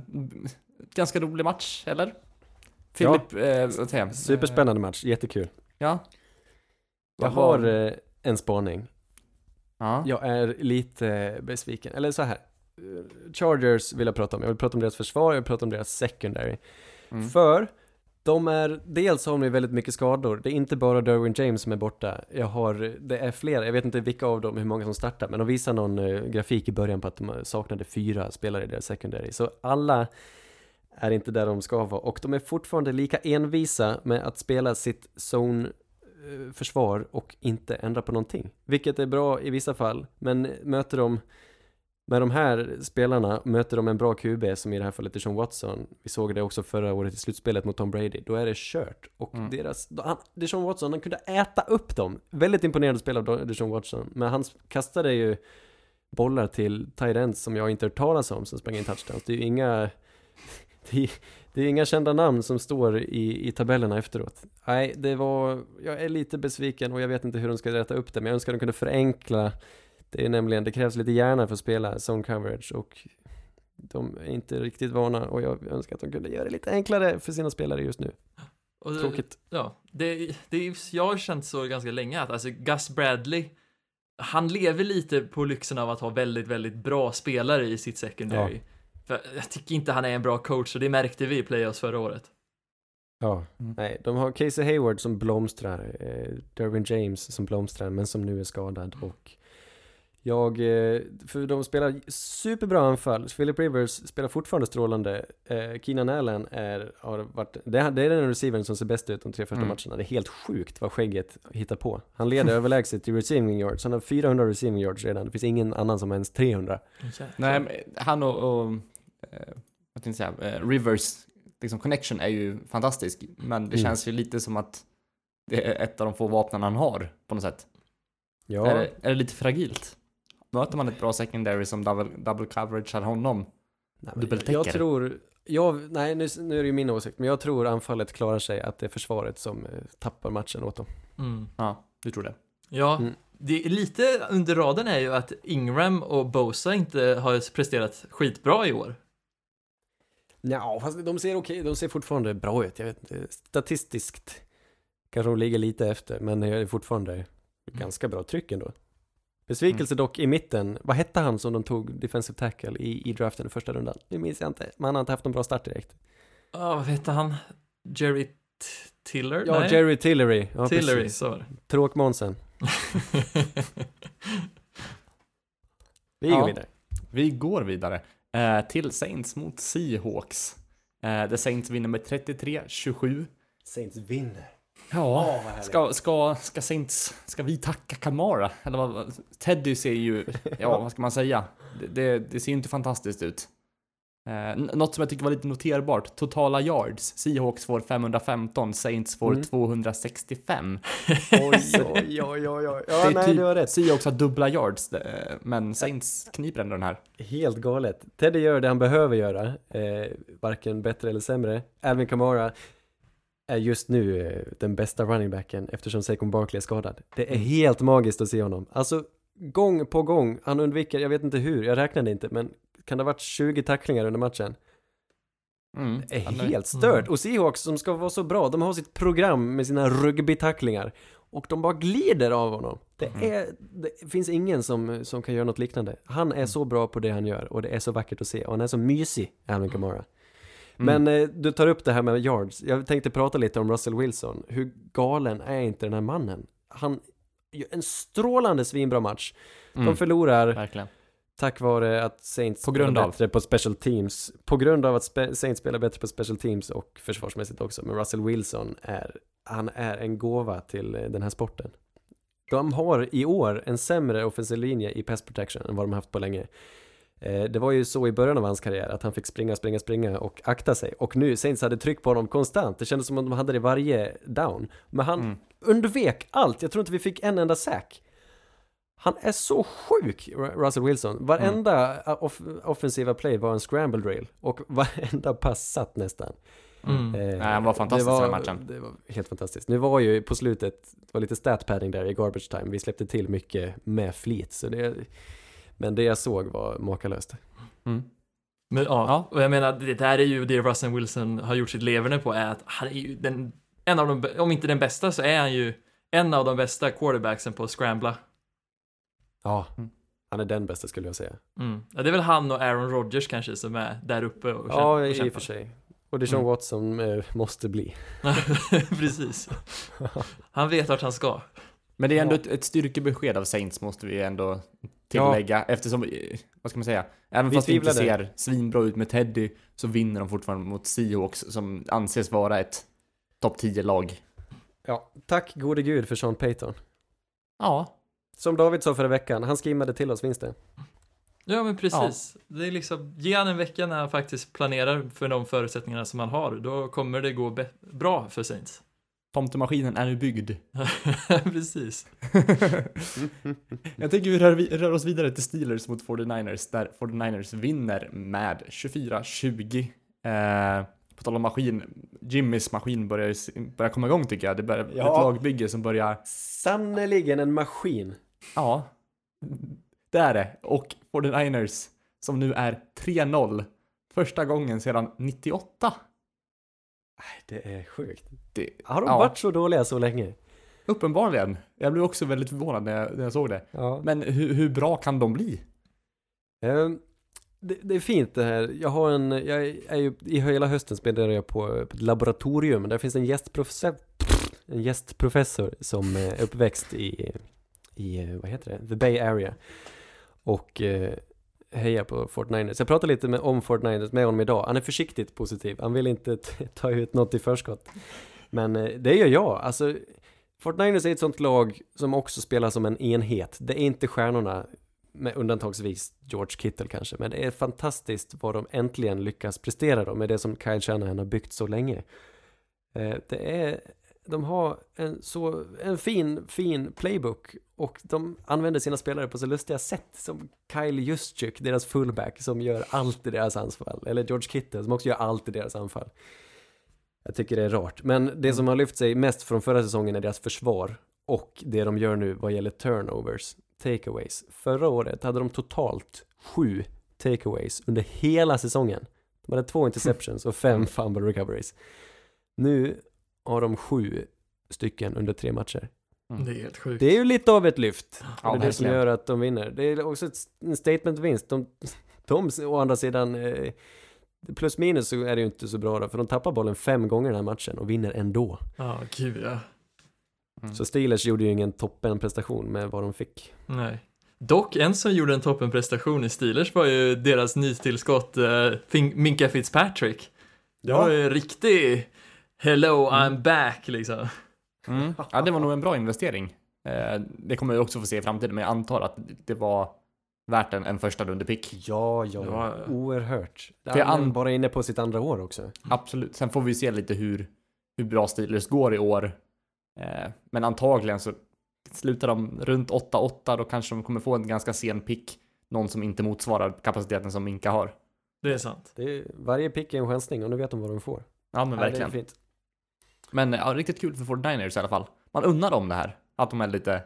ganska rolig match, eller? Filip, eh, vad säger jag? Superspännande match, jättekul. Eh, ja. Jag har eh, en spaning. Ja. Jag är lite besviken. Eller så här. Eh, Chargers vill jag prata om. Jag vill prata om deras försvar, jag vill prata om deras secondary. Mm. För de är, dels har de ju väldigt mycket skador. Det är inte bara Derwin James som är borta. Jag har, det är flera, jag vet inte vilka av dem, hur många som startar, men de visar någon eh, grafik i början på att de saknade fyra spelare i deras secondary. Så alla är inte där de ska vara och de är fortfarande lika envisa med att spela sitt zone-försvar eh, och inte ändra på någonting. Vilket är bra i vissa fall, men möter de med de här spelarna möter de en bra QB som i det här fallet är Sean Watson. Vi såg det också förra året i slutspelet mot Tom Brady. Då är det kört. Och Mm. deras, han, Deshaun Watson, han kunde äta upp dem. Väldigt imponerande spel av Deshaun Watson. Men han kastade ju bollar till ends som jag inte hört talas om som sprang in touchdowns. Det är ju inga *laughs* det är, det är inga kända namn som står i, i tabellerna efteråt. Nej, det var, jag är lite besviken och jag vet inte hur de ska rätta upp det, men jag önskar de kunde förenkla. Det är nämligen, det krävs lite hjärna för att spela zone coverage och de är inte riktigt vana och jag önskar att de kunde göra det lite enklare för sina spelare just nu. Och, Tråkigt. Ja, det, det, jag har känt så ganska länge att alltså Gus Bradley, han lever lite på lyxen av att ha väldigt, väldigt bra spelare i sitt secondary. För jag tycker inte han är en bra coach och det märkte vi i playoffs förra året. Ja, Mm. nej, de har Casey Hayward som blomstrar, eh, Derwin James som blomstrar men som nu är skadad och jag, eh, för de spelar superbra anfall, Philip Rivers spelar fortfarande strålande, eh, Keenan Allen är, har varit, det, är- det är den receivern som ser bäst ut de tre första Mm. matcherna, det är helt sjukt vad skägget hittar på. Han leder *laughs* överlägset i receiving yards, han har 400 receiving yards redan, det finns ingen annan som har ens 300. Nej, han och, och eh, vad tänkte jag säga, eh, Rivers liksom connection är ju fantastisk, men det Mm. känns ju lite som att det är ett av de få vapnen han har på något sätt. Ja, Är, det, är det lite fragilt? Möter man ett bra secondary som double, double coverage honom. Nej, Dubbeltäcker. jag tror, jag, nej nu, nu är det ju min åsikt, men jag tror anfallet klarar sig, att det är försvaret som eh, tappar matchen åt dem. Mm. Ja, du tror det? Ja, Mm. det är lite under raden är ju att Ingram och Bosa inte har presterat skitbra i år. Ja, fast de ser okej, de ser fortfarande bra ut. Jag vet inte, statistiskt kanske de ligger lite efter, men det är fortfarande ganska bra tryck ändå. Besvikelse dock i mitten. Vad hette han som de tog defensive tackle i, i draften i första rundan? Det minns jag inte, men han har inte haft någon bra start direkt. Ja, vad hette han? Jerry Tiller? Ja, Nej. Jerry Tillery. Ja, Tillery, så var det. Tråkmånsen. *laughs* Vi går Ja. vidare. Vi går vidare eh, till Saints mot Seahawks. Eh, The Saints vinner med 33-27. Saints vinner. Ja, ska, ska, ska Saints, ska vi tacka Kamara? Eller vad? Teddy ser ju, ja vad ska man säga? Det, det, det ser ju inte fantastiskt ut. Eh, något som jag tycker var lite noterbart, totala yards. Seahawks får 515, Saints får Mm. 265. *laughs* Oj, oj, oj, oj. Ja, det nej, typ, du har rätt. Seahawks har dubbla yards, eh, men Saints kniper ändå den här. Helt galet. Teddy gör det han behöver göra, eh, varken bättre eller sämre. Alvin Kamara är just nu eh, den bästa running backen eftersom Saquon Barkley är skadad. Det är helt magiskt att se honom. Alltså, gång på gång, han undviker, jag vet inte hur, jag räknade inte, men kan det ha varit 20 tacklingar under matchen? Mm. Det är helt stört. Mm. Och Seahawks som ska vara så bra, de har sitt program med sina rugbytacklingar. Och de bara glider av honom. Det, Mm. är, det finns ingen som, som kan göra något liknande. Han är så bra på det han gör och det är så vackert att se. Och han är så mysig, Alvin Kamara. Mm. Men eh, du tar upp det här med yards. Jag tänkte prata lite om Russell Wilson. Hur galen är inte den här mannen? Han gör en strålande svinbra match. Mm. De förlorar Verkligen. tack vare att Saints På grund spelar av. bättre på special teams. På grund av att spe- Saints spelar bättre på special teams och försvarsmässigt också. Men Russell Wilson är, han är en gåva till eh, den här sporten. De har i år en sämre offensiv linje i pass protection än vad de har haft på länge. Eh, Det var ju så i början av hans karriär att han fick springa, springa, springa och akta sig. Och nu, Saints hade tryck på honom konstant. Det kändes som att de hade det varje down. Men han Mm. undvek allt. Jag tror inte vi fick en enda sack. Han är så sjuk, Ru- Russell Wilson. Varenda Mm. off offensiva play var en scramble drill. Och varenda pass satt nästan. Mm. Eh, Nej, han var fantastisk det i den matchen. Det var helt fantastiskt. Nu var ju på slutet, det var lite stat padding där i garbage time. Vi släppte till mycket med flit. Så det, men det jag såg var makalöst. Mm. Men ja, Ja. och jag menar, det där är ju det Russell Wilson har gjort sitt leverne på, är att han är ju den, en av de, om inte den bästa, så är han ju en av de bästa quarterbacksen på att scrambla. Ja, Mm. han är den bästa skulle jag säga. Mm. Ja, det är väl han och Aaron Rodgers kanske som är där uppe och, kämp- Ja, och i och kämpar. för sig. Och Deshaun Mm. Watson eh, måste bli. *laughs* Precis. *laughs* Han vet vart han ska. Men det är ändå Ja. ett, ett styrkebesked av Saints måste vi ändå tillägga eftersom, eh, vad ska man säga, även Vi fast det inte ser svinbra ut med Teddy så vinner de fortfarande mot Seahawks som anses vara ett topp 10-lag. Ja, tack gode gud för Sean Payton. Ja, Som David sa förra veckan, han skimmade till oss vinsten. Ja, men precis. Det är liksom, ge han en vecka när han faktiskt planerar för de förutsättningarna som han har, då kommer det gå bra för Saints. Tomtemaskinen är nu byggd. *laughs* precis. *laughs* Jag tänker vi rör, vi rör oss vidare till Steelers mot 49ers, där 49ers vinner med 24-20. Eh, på tal om maskin, Jimmys maskin börjar, börjar komma igång tycker jag. Det börjar Ja. ett lagbygge som börjar, Sannerligen en maskin. ja, det är det. Och 49ers, som nu är 3-0, första gången sedan 98. Det är sjukt. Det, Har de ja, varit så dåliga så länge? Uppenbarligen. Jag blev också väldigt förvånad när jag, när jag såg det. Ja. Men hur, hur bra kan de bli? Ehm, det, det är fint det här. Jag har en, jag är ju, i hela hösten spenderar jag på, på ett laboratorium. Där finns en gästprofessor, en gästprofessor som är uppväxt i, i, eh, vad heter det, the Bay Area. Och eh, hejar på Fortniners. Jag pratade lite med, om Fortniners med honom idag. Han är försiktigt positiv. Han vill inte *laughs* ta ut något i förskott. Men eh, det gör jag. Alltså, Fort är ett sånt lag som också spelar som en enhet. Det är inte stjärnorna med undantagsvis George Kittle kanske, men det är fantastiskt vad de äntligen lyckas prestera då med det som Kyle Shanahan har byggt så länge. Eh, det är de har en så, en fin, fin playbook och de använder sina spelare på så lustiga sätt som Kyle Juszczyk, deras fullback, som gör allt i deras anfall. Eller George Kittle som också gör allt i deras anfall. Jag tycker det är rart. Men det som har lyft sig mest från förra säsongen är deras försvar och det de gör nu vad gäller turnovers, takeaways. Förra året hade de totalt sju takeaways under hela säsongen. De hade två interceptions och fem fumble recoveries. Nu har de sju stycken under tre matcher. Det är helt sjukt. Det är ju lite av ett lyft. Ja, det är det som gör att de vinner. Det är också ett, en statement-vinst. De, de å andra sidan, eh, plus minus så är det ju inte så bra då, för de tappar bollen fem gånger den här matchen och vinner ändå. Ja, gud ja. Mm. Så Steelers gjorde ju ingen toppenprestation med vad de fick. Nej. Dock, en som gjorde en toppenprestation i Steelers var ju deras nytillskott Fin- Minka Fitzpatrick. Det var ju en riktig Hello, I'm back liksom. Mm. Ja, det var nog en bra investering. Eh, det kommer vi också få se i framtiden, men jag antar att det var värt en, en första rundepick. Ja, ja, Det var- oerhört. Han är an- bara inne på sitt andra år också. Absolut. Sen får vi se lite hur, hur bra Steelers går i år. Eh, men antagligen så slutar de runt 8-8, då kanske de kommer få en ganska sen pick. Någon som inte motsvarar kapaciteten som Minka har. Det är sant. Det är, varje pick är en chansning och nu vet de vad de får. Ja, men Ja, det är verkligen. fint. Men ja, riktigt kul för 49ers i alla fall. Man undrar dem det här. Att de är lite,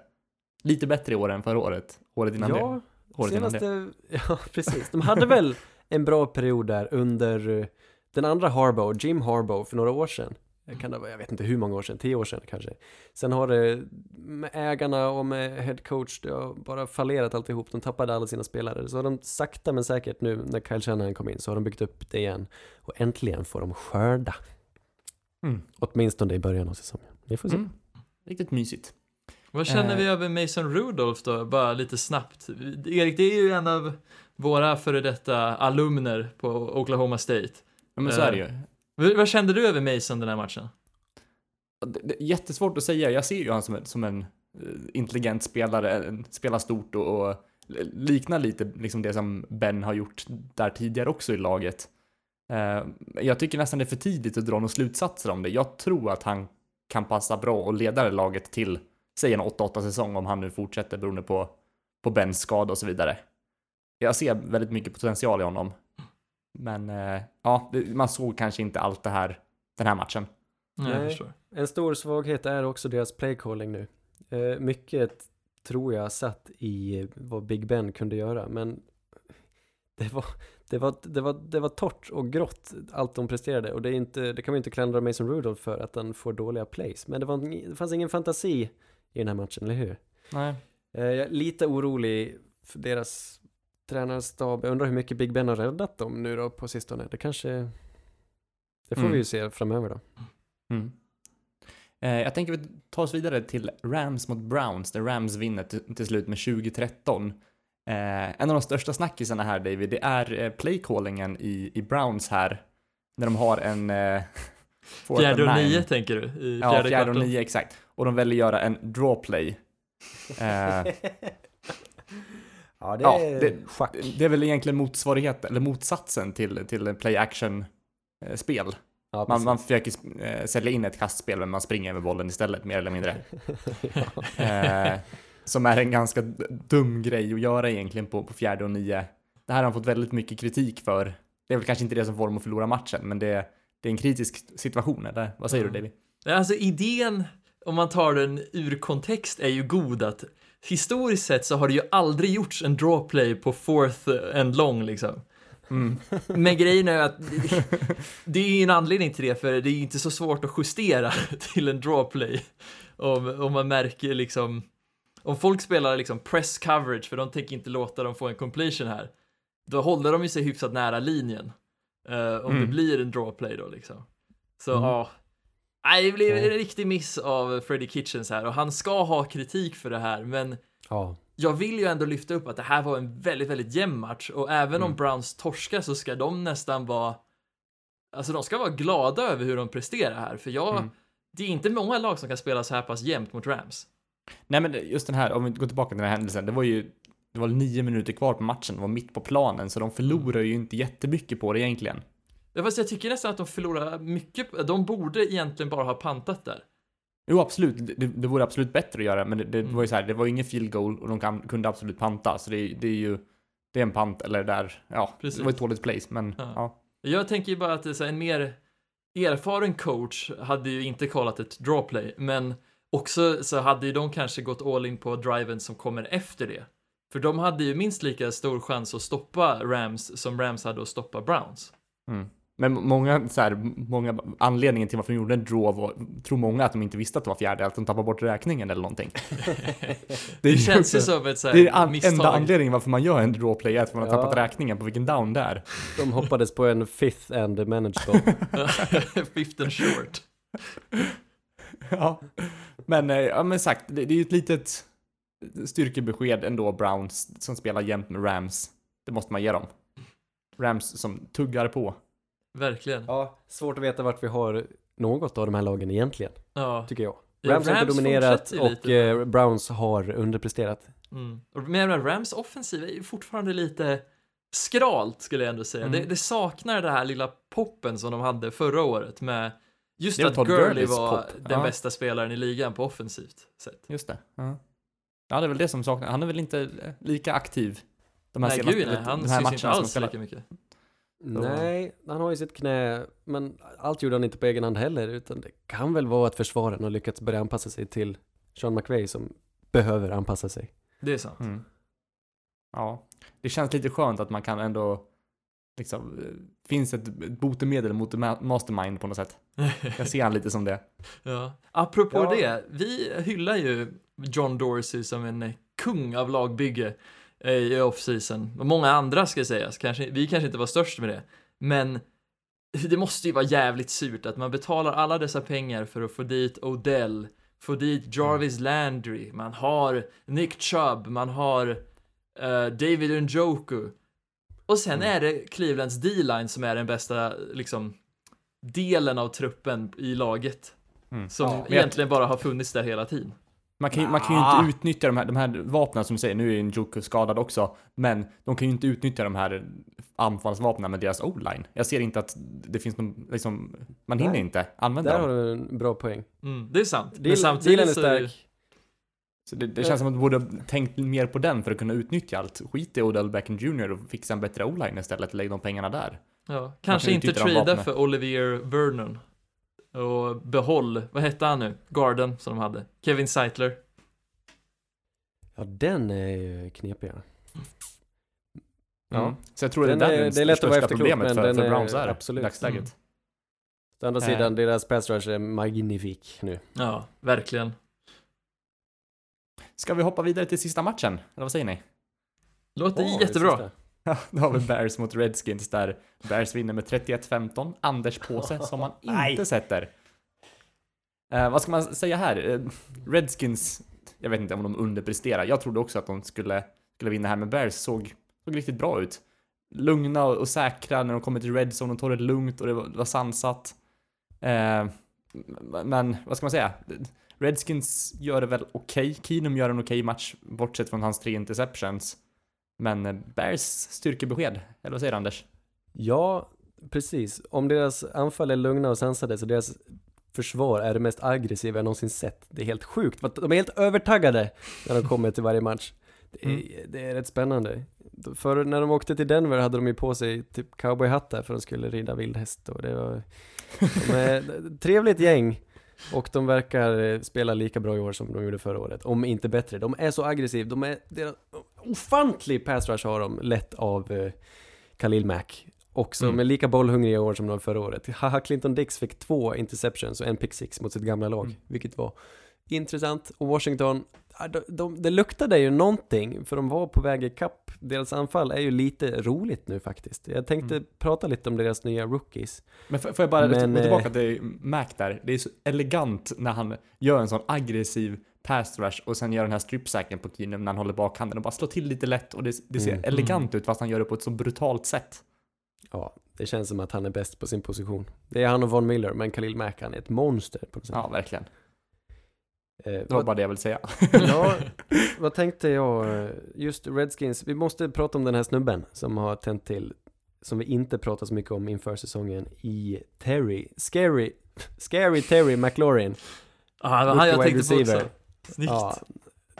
lite bättre i år än förra året. Året innan det. Ja, Året innan det. senaste, *laughs* ja precis. De hade väl en bra period där under eh, den andra Harbaugh, Jim Harbaugh, för några år sedan. Det Kan det vara, jag vet inte hur många år sedan, tio år sedan kanske. Sen har det med ägarna och med head coach, det har bara fallerat alltihop. De tappade alla sina spelare. Så har de sakta men säkert nu när Kyle Shanahan kom in så har de byggt upp det igen. Och äntligen får de skörda. Mm. Åtminstone i början av säsongen. Vi får se. Mm. Riktigt mysigt. Vad känner Eh. vi över Mason Rudolph då, bara lite snabbt? Erik, det är ju en av våra före detta alumner på Oklahoma State. Ja, men så är det ju. V- Vad kände du över Mason den här matchen? Det, det är jättesvårt att säga. Jag ser ju han som en, som en eh, intelligent spelare, en, spelar stort och, och liknar lite liksom det som Ben har gjort där tidigare också i laget. Eh, jag tycker nästan det är för tidigt att dra några slutsatser om det. Jag tror att han kan passa bra och leda det laget till, säg en 8-8 säsong om han nu fortsätter beroende på, på Bens skada och så vidare. Jag ser väldigt mycket potential i honom. Men eh, ja, man såg kanske inte allt det här den här matchen. Nej, jag förstår. En stor svaghet är också deras playcalling nu. Eh, mycket tror jag satt i vad Big Ben kunde göra, men *laughs* det var, det var, det var, det var torrt och grått allt de presterade och det, är inte, det kan man inte klandra Mason Rudolph för att han får dåliga plays. Men det, var, det fanns ingen fantasi i den här matchen, eller hur? Nej. Eh, jag är lite orolig för deras tränarstab. Jag undrar hur mycket Big Ben har räddat dem nu då på sistone. Det kanske, det får Mm. vi ju se framöver då. Mm. Eh, jag tänker vi tar oss vidare till Rams mot Browns, där Rams vinner till slut med 2013. Eh, en av de största snackisarna här David, det är eh, playcallingen i, i Browns här, när de har en... Eh, *laughs* Fjärde och nine. nio tänker du? I Ja, fjärde, fjärde och kvarten. nio exakt. Och de väljer göra en draw play. *laughs* Eh, ja, det Ja, är det- schack. det är väl egentligen motsvarighet, eller motsatsen till, till play action eh, spel. Ja, Man, man försöker eh, sälja in ett kastspel men man springer med bollen istället mer eller mindre. *laughs* eh, som är en ganska dum grej att göra egentligen på, på fjärde och nio. Det här har han fått väldigt mycket kritik för. Det är väl kanske inte det som får dem att förlora matchen, men det, det är en kritisk situation, eller vad säger du David? Alltså idén, om man tar den ur kontext, är ju god att historiskt sett så har det ju aldrig gjorts en drawplay på fourth and long liksom. Mm. *laughs* Men grejen är att *laughs* det är ju en anledning till det, för det är ju inte så svårt att justera *laughs* till en drawplay. Om, om man märker liksom, om folk spelar liksom press coverage, för de tänker inte låta dem få en completion här, då håller de ju sig hyfsat nära linjen. eh, om det Mm. blir en drawplay då liksom. Så Mm. ja. Nej, det blev en riktig miss av Freddie Kitchens här och han ska ha kritik för det här, men Ja, jag vill ju ändå lyfta upp att det här var en väldigt, väldigt jämn match och även om Mm. Browns torskar så ska de nästan vara Alltså de ska vara glada över hur de presterar här, för jag Mm. Det är inte många lag som kan spela så här pass jämnt mot Rams. Nej men just den här, om vi går tillbaka till den här händelsen, det var ju det var nio minuter kvar på matchen, det var mitt på planen, så de förlorar ju inte jättemycket på det egentligen. Ja, fast jag tycker nästan att de förlorar mycket, de borde egentligen bara ha pantat där. Jo, absolut. Det, det vore absolut bättre att göra, men det, det Mm. var ju så här, det var ju ingen field goal och de kan, kunde absolut panta, så det, det är ju, det är en pant eller där, ja, Precis. det var ett dåligt place, men Ja. ja. Jag tänker ju bara att så här, en mer erfaren coach hade ju inte kollat ett drawplay, men också så hade ju de kanske gått all in på driven som kommer efter det. För de hade ju minst lika stor chans att stoppa Rams som Rams hade att stoppa Browns. Mm. Men många, så här, många, anledningen till varför de gjorde en draw var, tror många att de inte visste att det var fjärde, att de tappade bort räkningen eller någonting. *laughs* Det, är känns ju som ett så här Det är an, misstag. enda anledningen varför man gör en drawplay är att man har Ja. tappat räkningen på vilken down det är. De hoppades på en fifth and manageable. *laughs* Fifth and short. ja. Men, eh, ja men sagt, det, det är ju ett litet styrkebesked ändå, Browns, som spelar jämt med Rams. Det måste man ge dem. Rams som tuggar på. Verkligen. ja, svårt att veta vart vi har något av de här lagen egentligen, Ja. tycker jag. Ja, Rams har inte dominerat och lite eh, Browns har underpresterat. Mm. Men Rams offensiv är ju fortfarande lite skralt skulle jag ändå säga. Mm. Det, det saknar det här lilla poppen som de hade förra året med just att Gurley var pop. den Ja. bästa spelaren i ligan på offensivt sätt. Just det. Ja. ja, det är väl det som saknas. Han är väl inte eh, lika aktiv de här Nej, senaste gud nej, de han här syns inte alls lika mycket. Nej, han har ju sitt knä, men allt gjorde han inte på egen hand heller, utan det kan väl vara att försvararen har lyckats börja anpassa sig till Sean McVay som behöver anpassa sig. Det är sant. Mm. Ja, det känns lite skönt att man kan ändå liksom, eh, finns ett botemedel mot ma- mastermind på något sätt. *laughs* Jag ser han lite som det. Ja. Apropå Ja. det, vi hyllar ju John Dorsey som en kung av lagbygge i off-season. Och många andra ska sägas, kanske, vi kanske inte var störst med det. Men det måste ju vara jävligt surt att man betalar alla dessa pengar för att få dit Odell, få dit Jarvis Landry, man har Nick Chubb, man har eh, David Njoku. Och sen är det Clevelands D-line som är den bästa, liksom, delen av truppen i laget. Mm. Som Ja. Men jag- egentligen bara har funnits där hela tiden. Man kan, ju- man kan ju Ah. inte utnyttja de här, de här vapnen som du säger, nu är ju Njoku skadad också, men de kan ju inte utnyttja de här anfallsvapnen med deras o-line. Jag ser inte att det finns någon, liksom, man hinner Nej. inte använda Där har dem. du en bra poäng. Mm, det är sant. Men Deal- dealen samtidigt är så är det, stark. Så det, det känns som att man borde ha tänkt mer på den för att kunna utnyttja allt. Skit i Odell Beckham Jr och fixa en bättre o-line istället, lägg de pengarna där. ja, kanske kan inte trada för Olivier Vernon. Och behåll, vad hette han nu? Garden som de hade. Kevin Seitler. Ja, den är ju knepig. ja. Ja. Mm. Så jag tror det är Den är- det, är lätt att vara efterklok, men för, den för Browns är absolut. dagsläget. Mm. Å andra Eh. sidan, deras pass rush är magnifik nu. Ja, verkligen. Ska vi hoppa vidare till sista matchen? Eller vad säger ni? Låter Åh, jättebra. *laughs* Ja, då har vi Bears mot Redskins där Bears vinner med 31-15. Anders påse *laughs* som man inte sätter. Eh, vad ska man säga här? Eh, Redskins, jag vet inte om de underpresterar. Jag trodde också att de skulle, skulle vinna här, men Bears såg, såg riktigt bra ut. Lugna och, och säkra när de kommer till Red Zone, de tar det lugnt och det var, det var sansat. Eh, men vad ska man säga? Redskins gör det väl okej. Keenum gör en okej match, bortsett från hans tre interceptions. Men eh, Bears styrkebesked, eller vad säger du, Anders? Ja, precis. Om deras anfall är lugna och sansade så deras försvar är det mest aggressiva jag någonsin sett. Det är helt sjukt. De är helt övertaggade när de kommer till varje match. Det är, Mm. det är rätt spännande. För när de åkte till Denver hade de ju på sig typ cowboyhattar för de skulle rida vildhäst och det var de är ett *laughs* trevligt gäng. Och de verkar eh, spela lika bra i år som de gjorde förra året, om inte bättre. De är så aggressiva, de är, deras ofantlig pass rush har de, lett av eh, Khalil Mack. Också Mm. med lika bollhungriga i år som de förra året. Haha Clinton Dix fick två interceptions och en pick six mot sitt gamla lag, Mm. vilket var intressant. Och Washington, de, de, det luktade ju någonting, för de var på väg ikapp. Deras anfall är ju lite roligt nu faktiskt. Jag tänkte Mm. prata lite om deras nya rookies. Men får jag bara Men, gå tillbaka eh, till Mac där? Det är så elegant när han gör en sån aggressiv pass rush och sen gör den här stripsacken på Keenum när han håller bakhanden och bara slår till lite lätt och det, det ser Mm. elegant ut fast han gör det på ett så brutalt sätt. Ja, det känns som att han är bäst på sin position. Det är han och Von Miller, men Khalil Mack han är ett monster på något sätt. Ja, verkligen. Eh, Det var vad, bara det jag ville säga. *laughs* ja, *laughs* vad tänkte jag? Just Redskins, vi måste prata om den här snubben som har tänt till, som vi inte pratat så mycket om inför säsongen, i Terry, Scary, Scary Terry McLaurin. Ja, han, Rookie jag tänkte på receiver. också. Snyggt. Ja,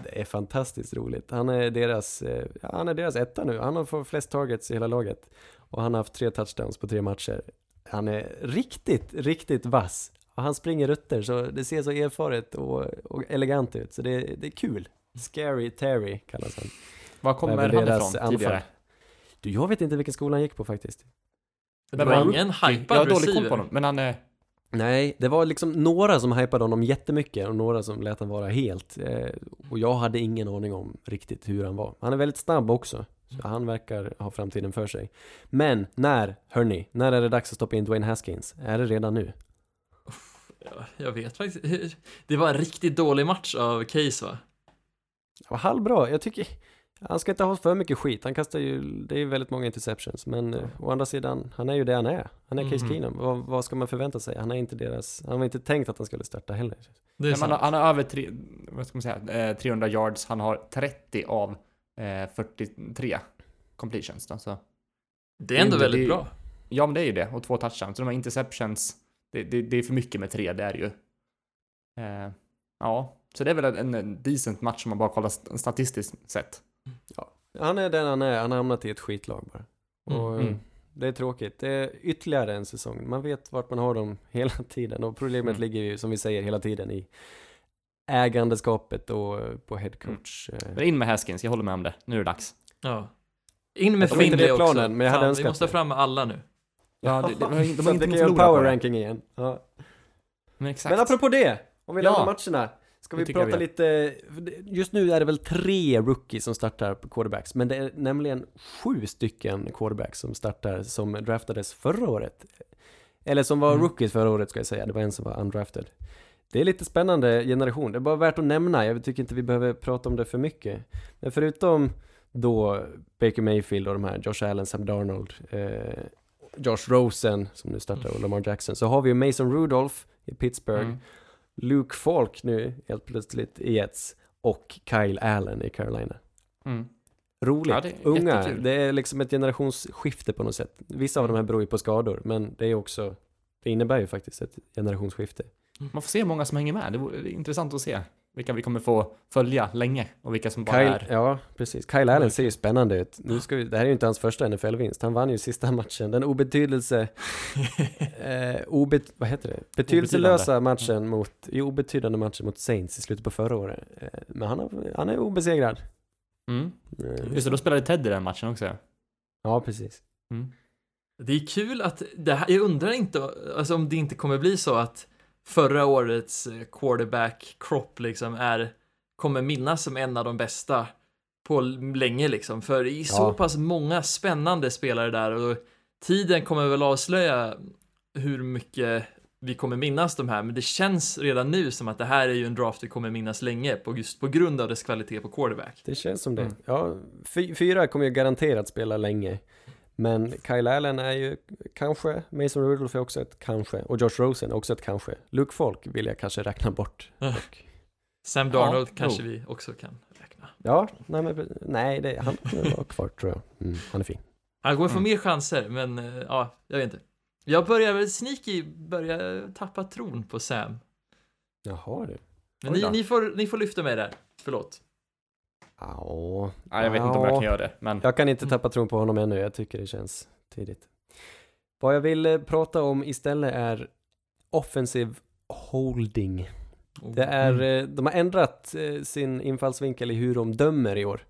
det är fantastiskt roligt. Han är deras, eh, han är deras etta nu. Han har fått flest targets i hela laget. Och han har haft tre touchdowns på tre matcher. Han är riktigt, riktigt vass. Och han springer rutter så det ser så erfaret och, och elegant ut. Så det, det är kul. Scary Terry kallas han. Var kommer han ifrån tidigare? Du, jag vet inte vilken skola han gick på faktiskt. Det var var- ingen Jag hypad har dålig koll på honom, men han är... Nej, det var liksom några som hypade honom jättemycket och några som lät han vara helt. Eh, och jag hade ingen aning om riktigt hur han var. Han är väldigt snabb också. Så han verkar ha framtiden för sig. Men när, hörni, när är det dags att stoppa in Dwayne Haskins? Är det redan nu? Ja, jag vet faktiskt. Det var en riktigt dålig match av Case va? Det var halvbra. Jag tycker, han ska inte ha för mycket skit. Han kastar ju, det är ju väldigt många interceptions. Men eh, å andra sidan, han är ju det han är. Han är Case Mhm. Keenum. Vad, vad ska man förvänta sig? Han är inte deras, han var inte tänkt att han skulle starta heller. Det är Men han, han har över tre, vad ska man säga, eh, 300 yards, han har 30 av eh, 43 completions då, så. Det är ändå det- väldigt det- bra. Ja men det är ju det, och två touchdowns. Så de här interceptions, det, det, det är för mycket med tre, det är det ju. Eh, ja, så det är väl en, en decent match om man bara kollar st- statistiskt sett. Han är den han är, han har hamnat i ett skitlag bara. Och Mm, eh, mm. det är tråkigt. Det är ytterligare en säsong. Man vet vart man har dem *laughs* hela tiden och problemet Mm. ligger ju som vi säger hela tiden i ägandeskapet och eh, på headcoach. eh. Men in med Haskins, jag håller med om det. Nu är det dags. Ja. In med Finley också. planen, men jag hade Fan, önskat Vi måste det. fram med alla nu. Ja, det, det, de har, de Så har inte något power ranking igen. Ja. Men exakt. Men apropå det, om vi Ja. lämnar matcherna. Ska Det vi prata lite, just nu är det väl tre rookies som startar på quarterbacks, men det är nämligen sju stycken quarterbacks som startar som draftades förra året. Eller som var Mm. rookies förra året ska jag säga, det var en som var undrafted. Det är lite spännande generation, det är bara värt att nämna, jag tycker inte vi behöver prata om det för mycket. Men förutom då Baker Mayfield och de här Josh Allen, Sam Darnold, eh, Josh Rosen som nu startar och Lamar Jackson, så har vi ju Mason Rudolph i Pittsburgh, Mm. Luke Falk nu helt plötsligt i Jets och Kyle Allen i Carolina. Mm. Roligt, Ja, det unga, jättekul. det är liksom ett generationsskifte på något sätt. Vissa av de här beror ju på skador, men det är också, det innebär ju faktiskt ett generationsskifte. Man får se hur många som hänger med. Det är intressant att se vilka vi kommer få följa länge och vilka som bara Kyle, är... ja, precis. Kyle Allen ser ju spännande ut. Nu ska vi, det här är ju inte hans första NFL-vinst. Han vann ju sista matchen. Den obetydelse... *laughs* eh, obet, vad heter det? Betydelselösa matchen mot, i obetydande matchen mot Saints i slutet på förra året. Eh, men han, har, han är obesegrad. Mm. Eh, Just det, då spelade Ted i den matchen också. Ja, precis. Mm. Det är kul att, det här, jag undrar inte, alltså om det inte kommer bli så att förra årets eh, quarterback crop liksom är, kommer minnas som en av de bästa på länge liksom. För det är så Ja. pass många spännande spelare där och tiden kommer väl avslöja hur mycket vi kommer minnas de här, men det känns redan nu som att det här är ju en draft vi kommer minnas länge på just på grund av dess kvalitet på quarterback. Det känns som det. Mm. Ja, fy, fyra kommer ju garanterat spela länge. Men Kyle Allen är ju kanske, Mason Rudolph är också ett kanske, och Josh Rosen är också ett kanske. Luke Falk vill jag kanske räkna bort. *laughs* Sam Ja, Darnold jo. kanske vi också kan räkna. ja, nej men nej, det, han vara kvar tror jag. Mm, han är fin. Han kommer få Mm. mer chanser, men eh, ja, jag vet inte. Jag börjar väl sneaky börja tappa tron på Sam. Jaha du. Men ni, ni, får, ni får lyfta mig där. Förlåt. Ja, Ja, jag vet inte om jag Ja. kan göra det, men... Jag kan inte tappa tron på honom ännu, jag tycker det känns tidigt. Vad jag vill eh, prata om istället är offensive holding. Oh. Det är, Mm. eh, de har ändrat eh, sin infallsvinkel i hur de dömer i år.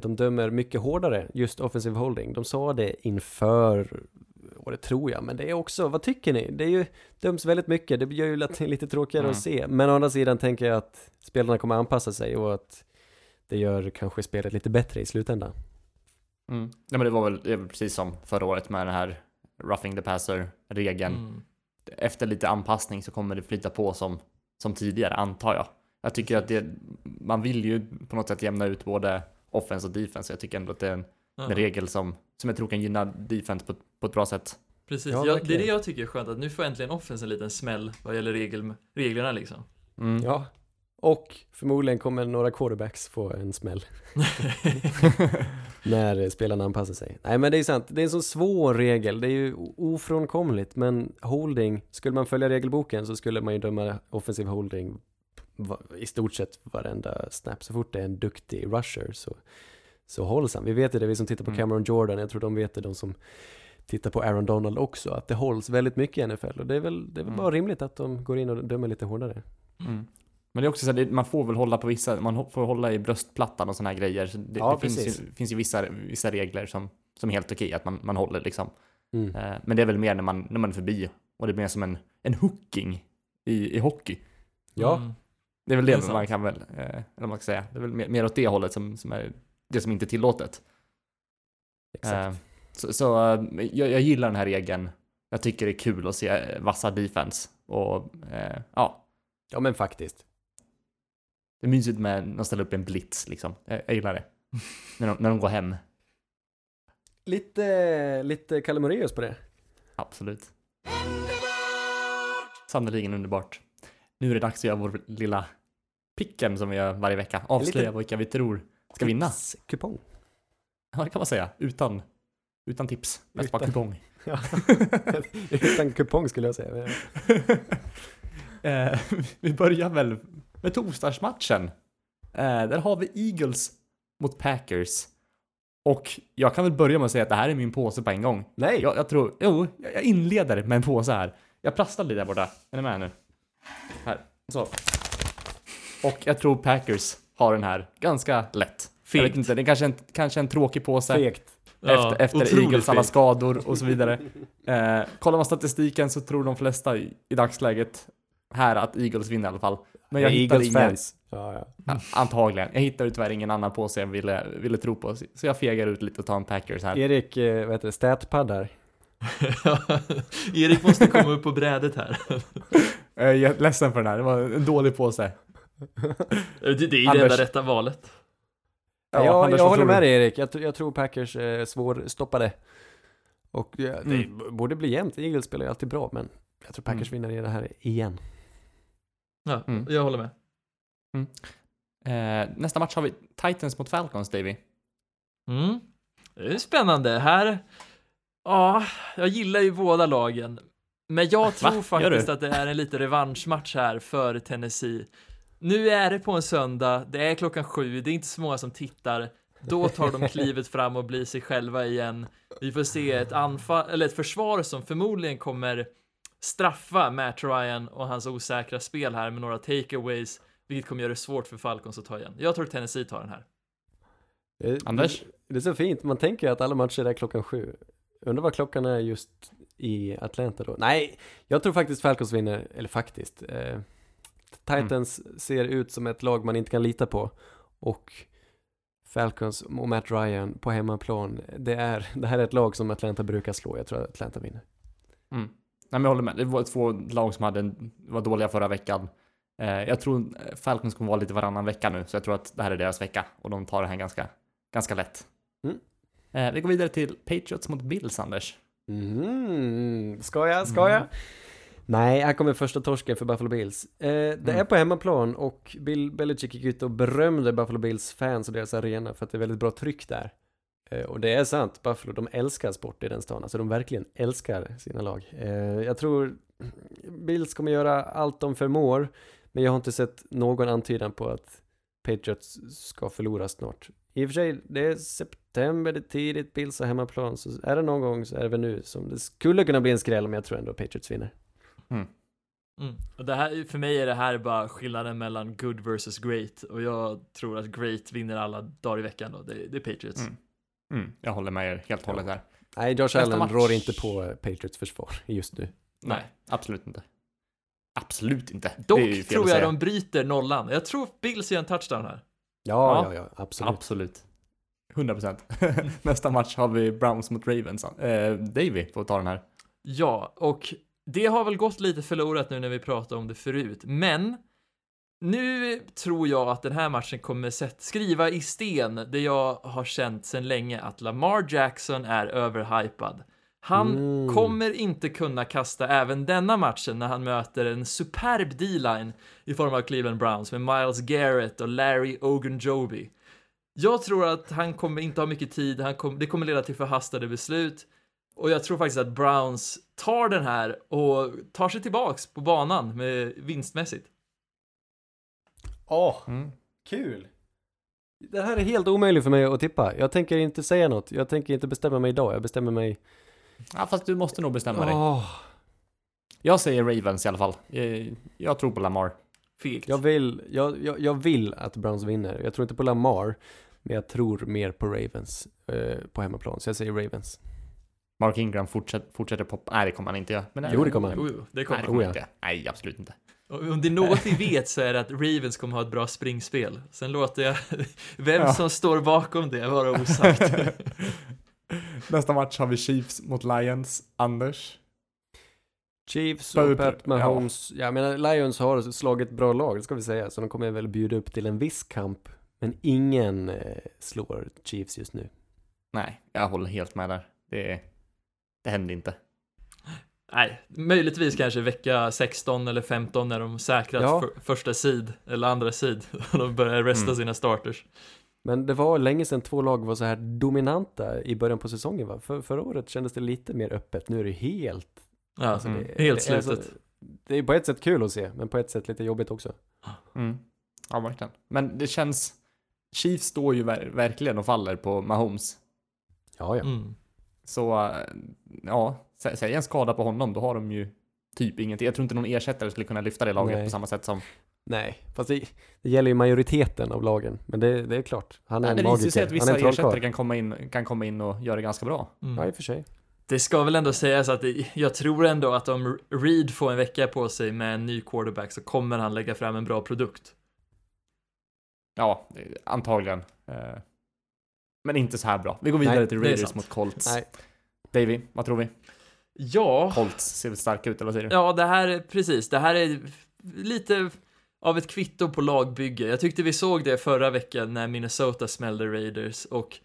De dömer mycket hårdare, just offensive holding. De sa det inför året tror jag, men det är också, vad tycker ni? Det är ju, döms väldigt mycket, det gör ju lite tråkigare Mm. att se. Men å andra sidan tänker jag att spelarna kommer anpassa sig och att det gör kanske spelet lite bättre i slutändan. Mm. Ja, men det var väl, det precis som förra året med den här roughing the passer-regeln. Mm. Efter lite anpassning så kommer det flyta på som, som tidigare, antar jag. Jag tycker att det, man vill ju på något sätt jämna ut både offense och defense. Jag tycker ändå att det är en, Ja, en regel som, som jag tror kan gynna defense på, på ett bra sätt. Precis, Ja, jag, det är det jag tycker är skönt, att nu får äntligen offense en liten smäll vad gäller regel, reglerna liksom. Mm. Ja, Och förmodligen kommer några quarterbacks få en smäll. *laughs* När spelarna anpassar sig. Nej men det är sant, det är en så svår regel, det är ju ofrånkomligt. Men holding, skulle man följa regelboken så skulle man ju döma offensiv holding i stort sett varenda snap. Så fort det är en duktig rusher så, så hålls han. Vi vet ju det, vi som tittar på Mm. Cameron Jordan, jag tror de vet det, de som tittar på Aaron Donald också, att det hålls väldigt mycket i NFL. Och det är väl, det är väl Mm. bara rimligt att de går in och dömer lite hårdare. Mm. Men det är också så här, man får väl hålla på vissa, man får hålla i bröstplattan och såna här grejer. Så det, Ja, det finns, ju, finns ju vissa, vissa regler som, som är helt okej att man, man håller liksom. Mm. Eh, men det är väl mer när man, när man är förbi och det är mer som en, en hooking i, i hockey. Ja, Mm. Det är väl Det det, är man kan väl, eh, eller vad man ska säga, det är väl mer, mer åt det hållet som, som är det som inte är tillåtet. exakt. Eh, så så eh, jag, jag gillar den här regeln. Jag tycker det är kul att se vassa defense. Och eh, ja, Ja men faktiskt. Det är mysigt med när de ställer upp en blitz liksom. Jag, jag gillar det. *laughs* när, de, när de går hem. Lite, lite Kalle Moraeus på det. Absolut. Sannerligen underbart. Nu är det dags att göra vår lilla picken som vi gör varje vecka. Avslöja vilka vi tror ska vinna. Kupong. Ja, det kan man säga. Utan, utan tips. Mest bara Utan- kupong. *laughs* Ja. Utan kupong skulle jag säga. *laughs* eh, vi börjar väl med torsdagsmatchen. Eh, där har vi Eagles mot Packers. Och jag kan väl börja med att säga att det här är min påse på en gång. Nej! Jag, jag tror, jo, jag inleder med en påse här. Jag prasslar lite där borta. Är ni med nu? Här, så. Och jag tror Packers har den här ganska lätt. Jag vet Fegt. inte, det är kanske en, kanske en tråkig påse. Fegt. Ja, Efter, efter otroligt Eagles alla fegt. skador och så vidare. Eh, kollar man statistiken så tror de flesta i, i dagsläget här att Eagles vinner i alla fall. Men jag hittade Eagles ingen, fans. Ja, ja. ja, antagligen. Jag hittade tyvärr ingen annan påse jag ville, ville tro på. Så jag fegar ut lite och tar en Packers här. Erik, eh, vad heter det, statpaddar. *laughs* Erik måste komma upp på brädet här. *laughs* Eh, Jag är ledsen för den här, det var en dålig påse. Det, det är ju det Anders. enda rätta valet. Ja, jag Anders, jag håller med dig Erik, jag, jag tror Packers är svårstoppade. Och ja, det Mm. borde bli jämnt, Eagles spelar ju alltid bra, men jag tror Packers Mm. vinner i det här igen. Ja, Mm. jag håller med. Eh, nästa match har vi Titans mot Falcons, Davy. Mm. Det är spännande. Här, ja, jag gillar ju båda lagen. Men jag tror Gör faktiskt att det är en lite revanschmatch här för Tennessee. Nu är det på en söndag, det är klockan sju, det är inte så många som tittar. Då tar de klivet fram och blir sig själva igen. Vi får se ett anfall, eller ett försvar som förmodligen kommer straffa Matt Ryan och hans osäkra spel här med några takeaways, vilket kommer göra det svårt för Falcons att ta igen. Jag tror Tennessee tar den här. Det, Anders? Det, det är så fint, man tänker ju att alla matcher är klockan sju. Undrar vad klockan är just i Atlanta då? Nej, jag tror faktiskt Falcons vinner, eller faktiskt. Eh, Titans ser ut som ett lag man inte kan lita på. Och Falcons och Matt Ryan på hemmaplan, det, är, det här är ett lag som Atlanta brukar slå. Jag tror att Atlanta vinner. Mm. Nej, men jag håller med. Det var två lag som hade, var dåliga förra veckan. Eh, jag tror Falcons kommer vara lite varannan vecka nu, så jag tror att det här är deras vecka och de tar det här ganska, ganska lätt. Mm. Eh, vi går vidare till Patriots mot Bills, Anders. Mm, ska jag, ska jag? Nej, här kommer första torsken för Buffalo Bills. Eh, det är Mm. på hemmaplan och Bill Belichick gick ut och berömde Buffalo Bills fans och deras arena för att det är väldigt bra tryck där. Eh, och det är sant, Buffalo, de älskar sport i den stan. Alltså de verkligen älskar sina lag. Eh, jag tror Bills kommer göra allt de förmår, men jag har inte sett någon antydan på att Patriots ska förlora snart. I och för sig, det är september, det är tidigt, Bills har hemmaplan, så är det någon gång så är det väl nu som det skulle kunna bli en skräll, men jag tror ändå Patriots vinner. Mm. Och det här, för mig är det här bara skillnaden mellan good versus great och jag tror att great vinner alla dagar i veckan då. Det, det är Patriots. Mm. Mm, jag håller med er helt och hållet här. Nej, Josh Allen rår inte på eh, Patriots försvar just nu. Nej. absolut inte. Absolut inte. Dock tror jag de bryter nollan. Jag tror Bills gör en touchdown här. Ja, Ja. ja, ja, absolut. Absolut. 100%. *laughs* Nästa match har vi Browns mot Ravens. Eh, Davy får ta den här. Ja, och det har väl gått lite förlorat nu när vi pratade om det förut, men nu tror jag att den här matchen kommer sätt, skriva i sten det jag har känt sedan länge att Lamar Jackson är överhypad. Han Mm. kommer inte kunna kasta även denna matchen när han möter en superb D-line i form av Cleveland Browns med Miles Garrett och Larry Ogunjobi. Jag tror att han kommer inte ha mycket tid, han kom, det kommer leda till förhastade beslut och jag tror faktiskt att Browns tar den här och tar sig tillbaks på banan med vinstmässigt. Åh, Mm. kul! Det här är helt omöjligt för mig att tippa. Jag tänker inte säga något. Jag tänker inte bestämma mig idag. Jag bestämmer mig... Ja, fast du måste nog bestämma dig. Jag säger Ravens i alla fall. Eh, Jag tror på Lamar. Fegt. jag, vill, jag, jag, jag vill att Browns vinner. Jag tror inte på Lamar. Men jag tror mer på Ravens eh, på hemmaplan. Så jag säger Ravens. Mark Ingram fortsätter, fortsätter poppa. Nej, det kommer han inte göra. Men Jo, det kommer han. Jo, det kommer han. Oh, inte. Nej, absolut inte. Om det är något vi *laughs* vet så är det att Ravens kommer ha ett bra springspel. Sen låter jag *laughs* vem Ja. som står bakom det vara osagt. *laughs* Nästa match har vi Chiefs mot Lions. Anders? Chiefs och upp- Pat Mahomes. Ja. Jag menar, Lions har slagit bra lag, det ska vi säga. Så de kommer väl bjuda upp till en viss kamp. Men ingen eh, slår Chiefs just nu. Nej, jag håller helt med där. Det, det händer inte. Nej, möjligtvis kanske vecka 16 eller 15 när de säkrat Ja. för, första sid eller andra sid *laughs* och de börjar resta Mm. sina starters. Men det var länge sedan två lag var så här dominanta i början på säsongen va? För, förra året kändes det lite mer öppet. Nu är det helt... Ja, alltså, mm. det, helt det är slutet. så- det är på ett sätt kul att se, men på ett sätt lite jobbigt också. Mm. Ja, verkligen. Men det känns... Chiefs står ju ver- verkligen och faller på Mahomes. Ja, ja. Mm. Så, eh, ja, sä- säg en skada på honom, då har de ju typ ingenting. Jag tror inte någon ersättare skulle kunna lyfta det laget Nej. på samma sätt som... Nej, fast det, det gäller ju majoriteten av lagen. Men det, det är klart, han är Nej, en det visar sig magiker. att Han vissa är en ersättare kan komma, in, kan komma in och göra det ganska bra. Mm. Ja, i och för sig. Det ska väl ändå sägas att det, jag tror ändå att om Reed får en vecka på sig med en ny quarterback så kommer han lägga fram en bra produkt. Ja, eh, antagligen. Men inte så här bra. Vi går vidare Nej, till Raiders mot Colts. Nej. Davy, vad tror vi? Ja, Colts ser väl starka ut, eller vad säger du? ja det här är precis, det här är lite av ett kvitto på lagbygge. Jag tyckte vi såg det förra veckan när Minnesota smällde Raiders och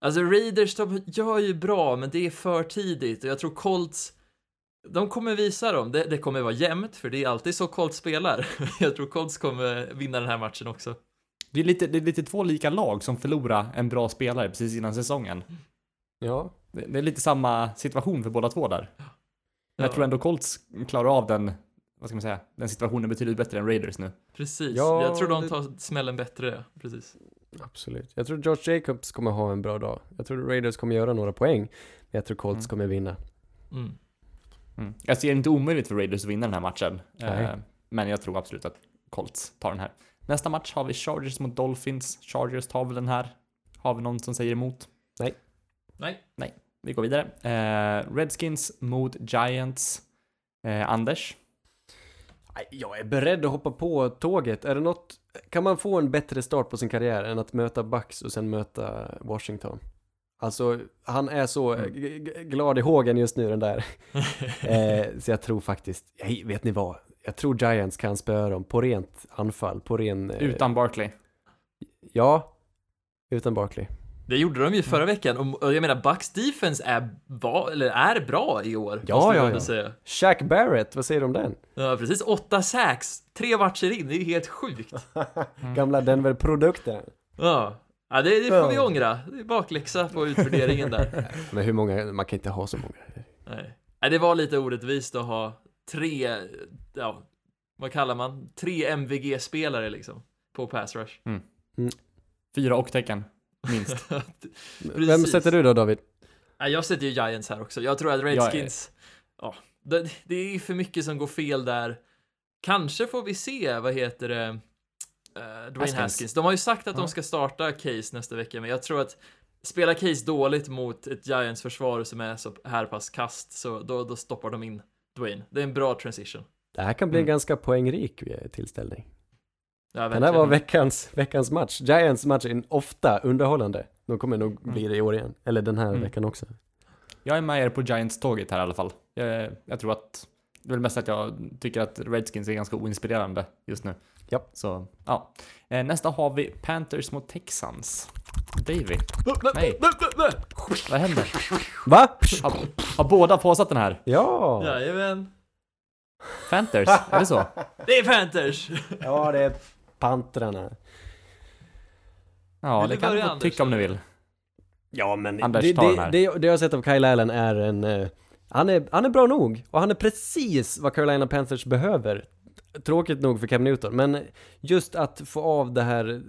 alltså Raiders de gör ju bra men det är för tidigt och jag tror Colts de kommer visa dem, det, det kommer vara jämnt för det är alltid så Colts spelar. *laughs* Jag tror Colts kommer vinna den här matchen också. Det, är lite, det är lite två lika lag som förlorar en bra spelare precis innan säsongen. Ja, Det, det är lite samma situation för båda två där. Men jag Ja. tror ändå Colts klarar av den, vad ska man säga, den situationen betydligt bättre än Raiders nu. Precis, Ja, jag tror de det- tar smällen bättre, precis. absolut. Jag tror George Jacobs kommer ha en bra dag. Jag tror Raiders kommer göra några poäng. Men jag tror Colts Mm. kommer vinna. Mm. Mm. Jag ser inte omöjligt för Raiders att vinna den här matchen. Nej. Eh, men jag tror absolut att Colts tar den här. Nästa match har vi Chargers mot Dolphins. Chargers tar väl den här. Har vi någon som säger emot? Nej, Vi går vidare. Eh, Redskins mot Giants. Eh, Anders? Nej, Jag är beredd att hoppa på tåget. Är det något, kan man få en bättre start på sin karriär än att möta Bucks och sen möta Washington? Alltså, han är så Mm. glad i hågen just nu den där. *laughs* eh, så jag tror faktiskt, hej, vet ni vad? Jag tror Giants kan spöa dem på rent anfall, på ren... Eh, Utan Barkley. Ja, utan Barkley. det gjorde de ju förra veckan och jag menar Bucks defense är, va, eller är bra i år. Ja, ja, ja. Säga. Shaq Barrett, vad säger du om den? Ja, precis. Åtta sacks, tre matcher in, det är ju helt sjukt. *laughs* Gamla Denver-produkten. Ja, ja det, det får vi ångra. Det är bakläxa på utvärderingen där. *laughs* Men hur många, man kan inte ha så många. Nej. Nej, det var lite orättvist att ha tre, ja, vad kallar man, tre MVG-spelare liksom, på pass rush. Fyra och tecken. Minst. *laughs* Vem sätter du då David? Jag sätter ju Giants här också. Jag tror att Redskins, ja, det, det är för mycket som går fel där. Kanske får vi se, vad heter det, uh, Dwayne Haskins. Haskins. De har ju sagt att Ja. de ska starta Case nästa vecka, men jag tror att spela Case dåligt mot ett Giants försvar som är så här pass kast, så då, då stoppar de in Dwayne. Det är en bra transition. Det här kan bli en Mm. ganska poängrik eh, tillställning. Ja, det här vara veckans, veckans match? Giants match är ofta underhållande. De kommer nog bli det i år igen. Eller den här Mm. veckan också. Jag är med er på Giants-tåget här i alla fall. Jag, jag tror att det är väl mest att jag tycker att Redskins är ganska oinspirerande just nu. Japp. Så, ja. Eh, nästa har vi Panthers mot Texans. Davy, Nej. vad händer? Va? Har, har båda pausat den här? Ja! Jajamän. Panthers, är det så? Det är Panthers! Ja, det är pantrarna. Ja, det du kan du tycka om eller? vill. Ja, men Anders, det, det, det, det jag har sett av Kyle Allen är en han, är, han är bra nog, och han är precis vad Carolina Panthers behöver. Tråkigt nog för Cam Newton, men just att få av det här...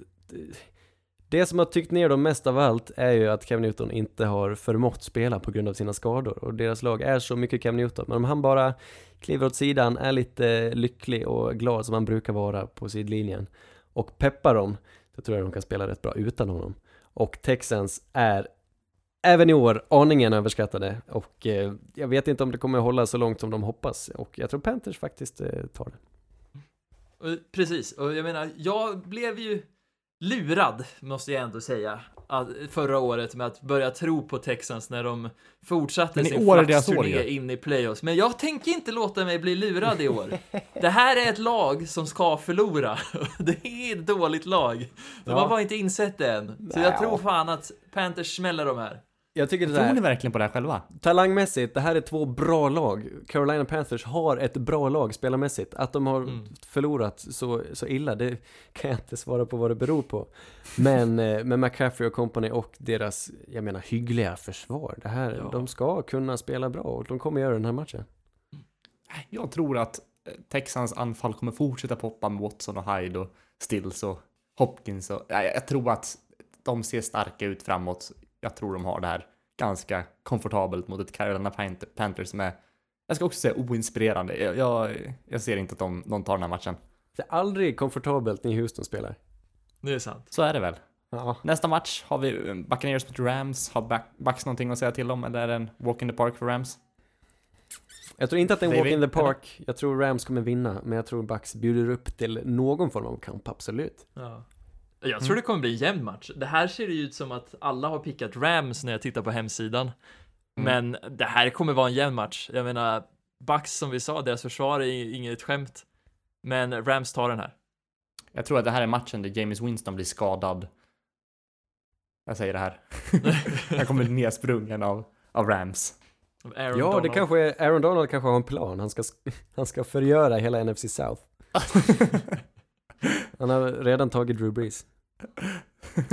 Det som har tyckt ner dem mest av allt är ju att Cam Newton inte har förmått spela på grund av sina skador. Och deras lag är så mycket Cam Newton. Men om han bara kliver åt sidan, är lite lycklig och glad som han brukar vara på sidlinjen och peppar dem, då tror jag de kan spela rätt bra utan honom. Och Texans är även i år aningen överskattade och eh, jag vet inte om det kommer att hålla så långt som de hoppas och jag tror Panthers faktiskt eh, tar det. Och, precis, och jag menar, jag blev ju lurad, måste jag ändå säga, att, förra året med att börja tro på Texans när de fortsatte sin flaxturné in i playoffs. Men jag tänker inte låta mig bli lurad i år. *laughs* Det här är ett lag som ska förlora. *laughs* Det är ett dåligt lag. De Ja. har bara inte insett det än. Så jag ja. tror fan att Panthers smäller de här. Jag tycker det Tror ni verkligen på det här själva? talangmässigt, det här är två bra lag. Carolina Panthers har ett bra lag spelarmässigt. Att de har Mm. förlorat så, så illa, det kan jag inte svara på vad det beror på. Men eh, med McCaffrey och company och deras, jag menar, hyggliga försvar. Det här, Ja. de ska kunna spela bra och de kommer göra den här matchen. Jag tror att eh, Texans anfall kommer fortsätta poppa med Watson och Hyde och Stills och Hopkins och ja, jag tror att de ser starka ut framåt. Jag tror de har det här ganska komfortabelt mot ett Carolina Pant- Panthers som är, jag ska också säga oinspirerande. Jag, jag, jag ser inte att de, de tar den här matchen. Det är aldrig komfortabelt när Houston spelar. Det är sant. Så är det väl. Ja. Nästa match har vi eh, Buccaneers mot Rams. Har Buc- Bucks någonting att säga till om eller är det en walk in the park för Rams? Jag tror inte att det är en walk in the park. Jag tror Rams kommer vinna, men jag tror Bucks bjuder upp till någon form av kamp, absolut. Ja. Jag tror det kommer bli en jämn match. Det här ser det ju ut som att alla har pickat Rams när jag tittar på hemsidan. Mm. Men det här kommer vara en jämn match. Jag menar, Bucks som vi sa, deras försvar är inget skämt. Men Rams tar den här. Jag tror att det här är matchen där James Winston blir skadad. Jag säger det här. *laughs* Han kommer nedsprungen av, av Rams. Aaron ja, det Donald. kanske är, Aaron Donald kanske har en plan. Han ska, *laughs* han ska förgöra hela NFC South. *laughs* Han har redan tagit Drew Brees.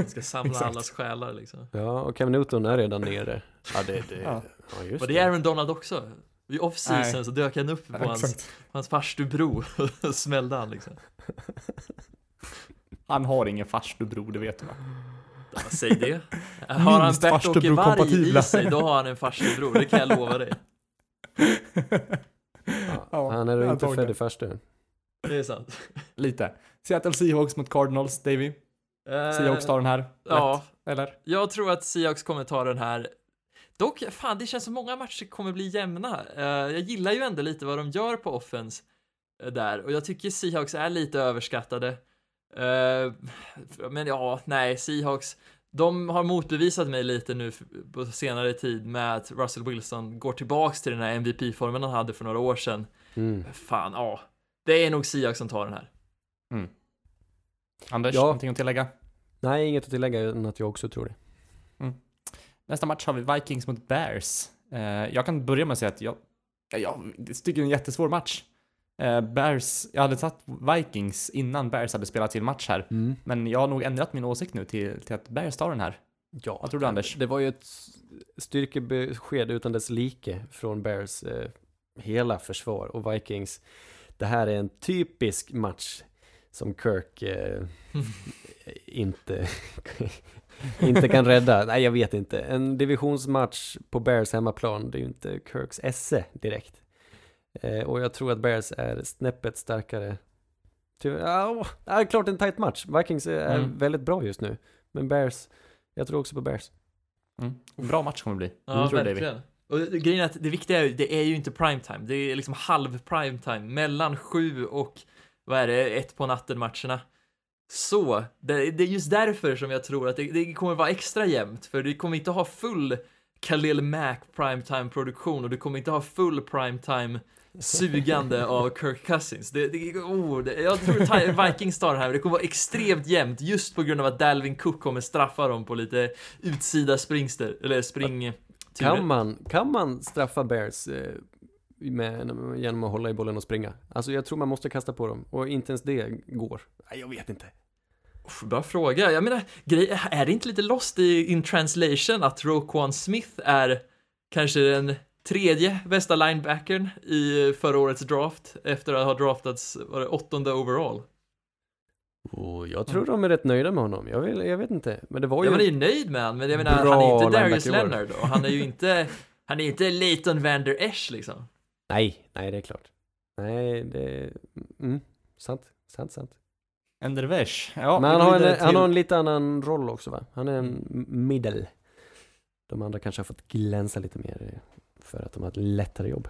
ska samla *laughs* allas själar liksom. Ja, och Cam Newton är redan nere. Ja, det, det, Ja. ja. just Och det är Aaron Donald också. I off-season så dök han upp på Ja, hans, hans farstubro och *laughs* smällde han liksom. Han har ingen farstubror, det vet du va? Ja, säg det. *laughs* Har han Bert-Åke Varg i sig, då har han en farstubror, det kan jag lova dig. Ja, han är inte född i farstu. Det är sant. Lite. Seattle Seahawks mot Cardinals, Davy. Seahawks tar den här. Ja, Lätt, eller? jag tror att Seahawks kommer ta den här. Dock, fan, det känns som många matcher kommer bli jämna. Eh, jag gillar ju ändå lite vad de gör på offense eh, där och jag tycker Seahawks är lite överskattade. Men ja, nej, Seahawks. De har motbevisat mig lite nu på senare tid med att Russell Wilson går tillbaks till den här MVP-formen han hade för några år sedan. Mm. Fan, ja. Det är nog Seahawks som tar den här. Anders, Ja. någonting att tillägga? Nej, inget att tillägga än att jag också tror det. Nästa match har vi Vikings mot Bears. Eh, jag kan börja med att säga att jag, jag, tycker det är en jättesvår match. Eh, Bears, jag hade satt Vikings innan Bears hade spelat till match här. Mm. Men jag har nog ändrat min åsikt nu till, till att Bears tar den här. Ja, Vad tror du, Anders? Det var ju ett styrkebesked utan dess like från Bears eh, hela försvar och Vikings. Det här är en typisk match som Kirk eh, *laughs* inte, *laughs* inte kan rädda. Nej, jag vet inte. En divisionsmatch på Bears hemmaplan, det är ju inte Kirks esse direkt. Eh, och jag tror att Bears är snäppet starkare. Ja, åh, ja, klart en tight match. Vikings är Mm. väldigt bra just nu. Men Bears, jag tror också på Bears. Mm. Bra match kommer det bli. Ja, tror du, David? verkligen. Och det- grejen är att det viktiga är ju, det är ju inte primetime. Det är liksom halv primetime. Mellan sju och, vad är det, ett på natten matcherna. Så, det, det är just därför som jag tror att det, det kommer vara extra jämnt. För du kommer inte ha full Khalil Mack primetime-produktion och du kommer inte ha full primetime sugande *laughs* av Kirk Cousins. Det, det, oh, det, jag tror Vikings tar det här, det kommer vara extremt jämnt just på grund av att Dalvin Cook kommer straffa dem på lite utsida springster, eller spring... Kan man, kan man straffa Bears eh, med, genom att hålla i bollen och springa? Alltså jag tror man måste kasta på dem, och inte ens det går. Nej, jag vet inte. Uff, Bra fråga. Jag menar, grej, är det inte lite lost i in translation att Roquan Smith är kanske den tredje bästa linebackern i förra årets draft efter att ha draftats, var det åttonde overall? Och jag tror de är rätt nöjda med honom. Jag, vill, jag vet inte. Men det var ju... Ja, man är ju nöjd med han, men jag menar, han är inte Darius. Leonard och han är ju inte, han är inte Leighton Vander Esch liksom. Nej, nej det är klart. Nej, det... Mm, sant, sant, sant. Endervesh. Ja, Men han har, en, han har en lite annan roll också va? Han är en middle. De andra kanske har fått glänsa lite mer eh, för att de har ett lättare jobb.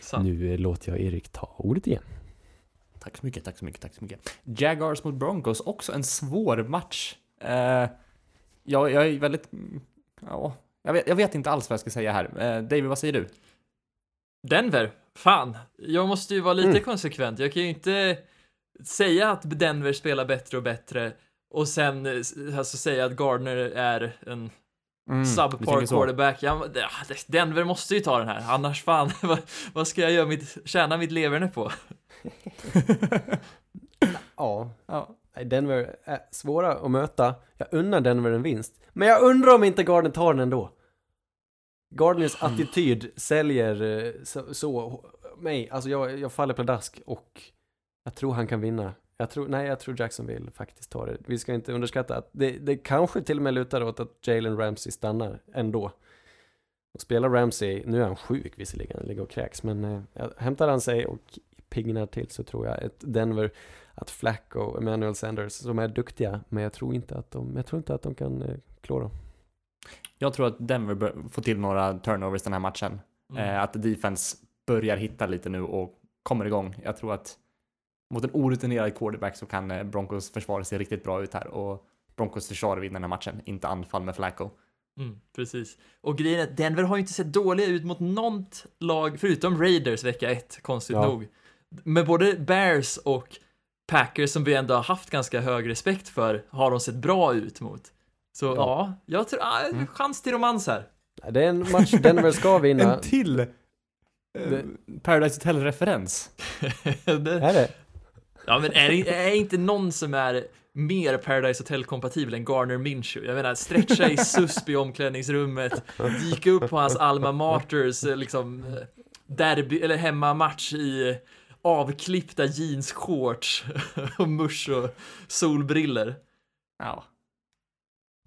Sant. Nu eh, låter jag Erik ta ordet igen. Tack så mycket, tack så mycket, tack så mycket. Jaguars mot Broncos, också en svår match. Eh, jag, jag är väldigt... mm, Ja, jag vet, jag vet inte alls vad jag ska säga här. Eh, David, vad säger du? Denver, fan, jag måste ju vara lite Mm. konsekvent. Jag kan ju inte säga att Denver spelar bättre och bättre och sen eh, alltså säga att Gardner är en Mm, subpar quarterback. Ja, ah, Denver måste ju ta den här, annars fan, *laughs* vad, vad ska jag göra mitt, tjäna mitt leverne på? *laughs* Ja, Ja. Denver är svåra att möta. Jag unnar Denver en vinst. Men jag undrar om inte Gardner tar den ändå. Gardners attityd säljer eh, så, så mig. Alltså jag, jag faller pladask och jag tror han kan vinna. Jag tror, nej, jag tror Jacksonville faktiskt tar det. Vi ska inte underskatta att det, det kanske till och med lutar åt att Jalen Ramsey stannar ändå. Och spelar Ramsey, nu är han sjuk visserligen, han ligger och kräks, men eh, hämtar han sig och piggnar till så tror jag ett Denver, att Flacco och Emmanuel Sanders, som är duktiga, men jag tror inte att de, jag tror inte att de kan eh, klå dem. Jag tror att Denver bör få till några turnovers den här matchen. Mm. Eh, att defense börjar hitta lite nu och kommer igång. Jag tror att mot en orutinerad quarterback så kan eh, Broncos försvar se riktigt bra ut här och Broncos försvar vinner den här matchen, inte anfall med Flacco. Mm, precis. Och grejen är att Denver har ju inte sett dåliga ut mot något lag, förutom Raiders vecka ett, konstigt Ja. nog. Med både Bears och Packers som vi ändå har haft ganska hög respekt för, har de sett bra ut mot. Så ja, Ja. jag tror, ah, Mm. chans till romans här. Det är en match Denver ska *laughs* vinna. En till eh, Det- Paradise Hotel-referens. *laughs* Det- Är det? ja, men är det är inte någon som är mer Paradise Hotel-kompatibel än Garner Minshew? Jag menar, stretcha i susp i omklädningsrummet, dyka upp på hans alma maters, eh, liksom, eh, derby, eller hemmamatch i avklippta jeansshorts *laughs* och musch och solbriller. Ja.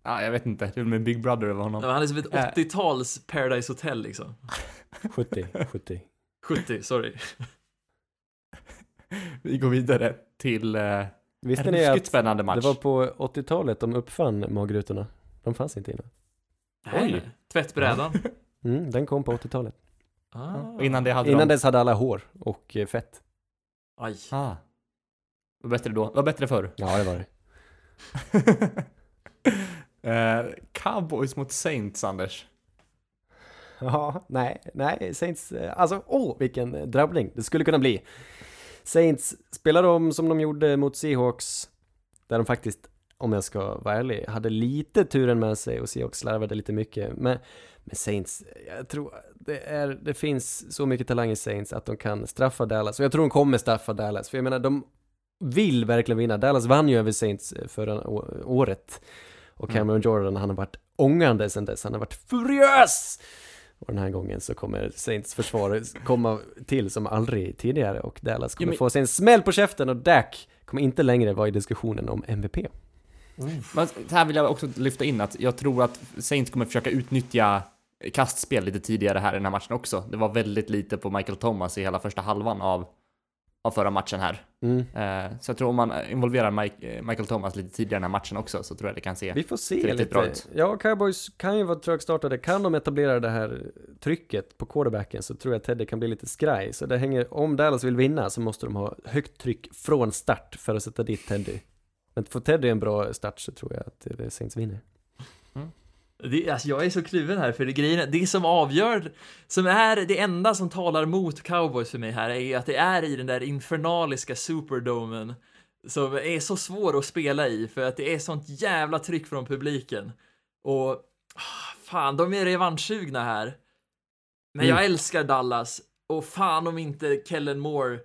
Ja, jag vet inte. Det är med Big Brother över honom. Ja, Han är som ett Äh. 80-tals Paradise Hotel liksom. 70, 70. 70, sorry. Vi går vidare till eh, Visste en ni att spännande match. det var på 80-talet de uppfann magrutorna? De fanns inte innan. Nej, Oj. Tvättbrädan. *laughs* Mm, den kom på 80-talet. Ah. Och innan det hade Innan de... dess hade alla hår och eh, fett. Aj. Ah. Vad bättre då? Vad bättre förr? Ja, det var det. *laughs* eh, Cowboys mot Saints, Anders. Ja, nej, nej, Saints, eh, alltså åh, vilken drabbning det skulle kunna bli. Saints spelar de som de gjorde mot Seahawks, där de faktiskt, om jag ska vara ärlig, hade lite turen med sig och Seahawks slarvade lite mycket. Men, men Saints, jag tror det, är, det finns så mycket talang i Saints att de kan straffa Dallas. Och jag tror de kommer straffa Dallas, för jag menar de vill verkligen vinna. Dallas vann ju över Saints eh, förra året. Och Mm. Cameron Jordan, han har varit ångande sedan dess. Han har varit furiös! Och den här gången så kommer Saints försvar komma till som aldrig tidigare och Dallas kommer Ja, men- få sig en smäll på käften och Dak kommer inte längre vara i diskussionen om MVP. Men så här vill jag också lyfta in att jag tror att Saints kommer försöka utnyttja kastspel lite tidigare här i den här matchen också. Det var väldigt lite på Michael Thomas i hela första halvan av, av förra matchen här. Mm. Eh, så jag tror om man involverar Mike, eh, Michael Thomas lite tidigare i den här matchen också så tror jag det kan se Vi får se lite. bra ut. Ja, Cowboys kan ju vara trögstartade. Kan de etablera det här trycket på quarterbacken så tror jag att Teddy kan bli lite skraj. Så det hänger, om Dallas vill vinna så måste de ha högt tryck från start för att sätta dit Teddy. Men får Teddy en bra start så tror jag att eh, Saints vinner. Det, alltså jag är så kluven här, för det, grejen, det som avgör, som är det enda som talar mot cowboys för mig här, är att det är i den där infernaliska superdomen som är så svår att spela i, för att det är sånt jävla tryck från publiken. Och ah, fan, de är revanschsugna här. Men jag älskar Dallas, och fan om inte Kellen Moore eh,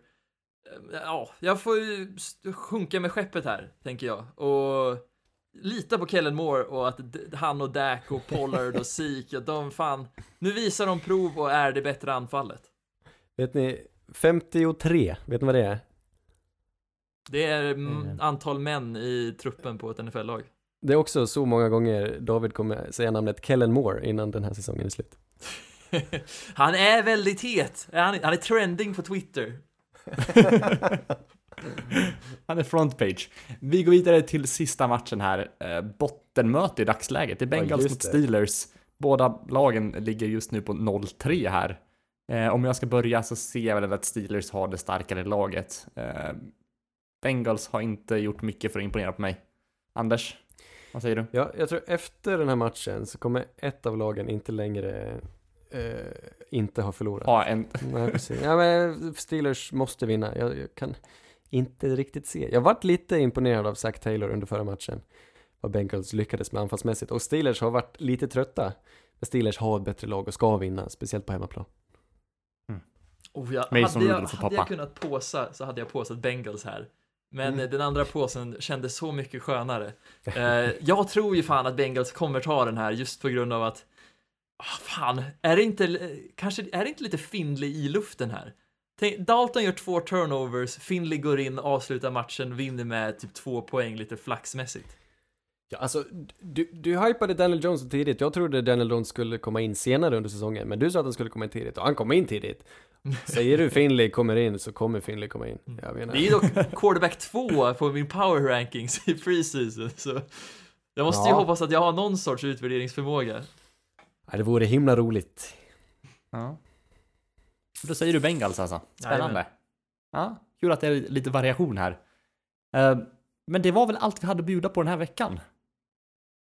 Ja, jag får ju sjunka med skeppet här, tänker jag. Och lita på Kellen Moore och att han och Dak och Pollard och Zeke, och de fan, nu visar de prov och är det bättre anfallet. Vet ni, 53, vet ni vad det är? Det är mm, Mm. antal män i truppen på ett NFL-lag. Det är också så många gånger David kommer säga namnet Kellen Moore innan den här säsongen är slut. *laughs* han är väldigt het. Han, han är trending på Twitter. *laughs* *laughs* Han är frontpage. Vi går vidare till sista matchen här. Eh, bottenmöte i dagsläget. Det är Bengals just mot. Steelers. Båda lagen ligger just nu på 0-3 här. Eh, om jag ska börja så ser jag väl att Steelers har det starkare laget. Eh, Bengals har inte gjort mycket för att imponera på mig. Anders, vad säger du? Ja, jag tror efter den här matchen så kommer ett av lagen inte längre eh, inte ha förlorat. Ha en... Nej, precis. Ja, men Steelers måste vinna. Jag, jag kan inte riktigt se. Jag varit lite imponerad av Zach Taylor under förra matchen. Vad Bengals lyckades med anfallsmässigt. Och Steelers har varit lite trötta. Men Steelers har ett bättre lag och ska vinna, speciellt på hemmaplan. Oh, jag, Mason hade jag, hade jag kunnat påsa så hade jag påsat Bengals här. Men Mm. den andra påsen kändes så mycket skönare. Eh, jag tror ju fan att Bengals kommer ta den här just på grund av att ah, fan, är det inte, eh, kanske, är det inte lite Finley i luften här? Tänk, Dalton gör två turnovers, Finley går in, avslutar matchen, vinner med typ två poäng lite flaxmässigt. Ja, alltså, du, du hypade Daniel Jones tidigt. Jag trodde Daniel Jones skulle komma in senare under säsongen, men du sa att han skulle komma in tidigt och han kom in tidigt. Säger du Finley kommer in så kommer Finley komma in. Jag menar, Det är dock quarterback två på min power rankings i preseason, så jag måste ju Ja. hoppas att jag har någon sorts utvärderingsförmåga. Ja, det vore himla roligt. Ja. Då säger du Bengals alltså. Spännande. Ja, kul att det är lite variation här. Eh, Men det var väl allt vi hade att bjuda på den här veckan.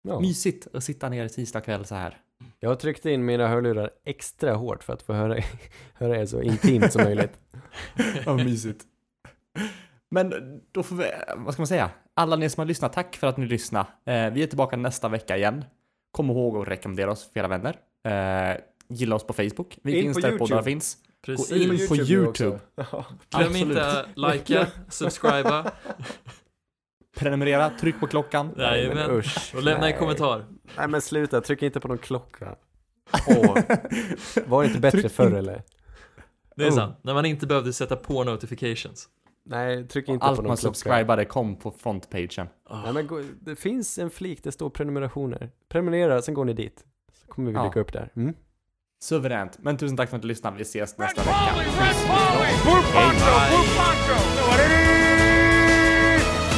Ja. Mysigt att sitta ner tisdag kväll så här. Jag tryckte in mina hörlurar extra hårt för att få höra, *laughs* höra er så intimt som möjligt. *laughs* Ja, mysigt. Men då får vi, vad ska man säga? Alla ni som har lyssnat, tack för att ni lyssnade. Eh, vi är tillbaka nästa vecka igen. Kom ihåg att rekommendera oss för era vänner. Eh, gilla oss på Facebook. Vi In finns på där YouTube. poddar finns. Precis. in på YouTube. *laughs* Ja. Glöm inte likea, *laughs* subscriba Prenumerera, tryck på klockan. Nej, men Jajamän. usch. och lämna en Nej. kommentar. Nej men sluta, tryck inte på någon klocka. *laughs* Åh. Var det inte bättre Tryck förr in- eller? Det är Oh. sant, när man inte behövde sätta på notifications. Nej, tryck inte Allt på någon man klocka. subscribade kom på frontpagen. Nej, men gå, det finns en flik, det står prenumerationer. Prenumerera, sen går ni dit. Så kommer vi Ja. dyka upp där. Mm. Suveränt. Men tusen tack för att du lyssnade. Vi ses nästa vecka.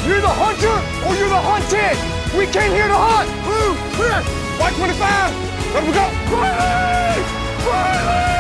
You're the hunter or you're the hunted! We came here to hunt! Blue, clear! White 25! Let we go! Riley!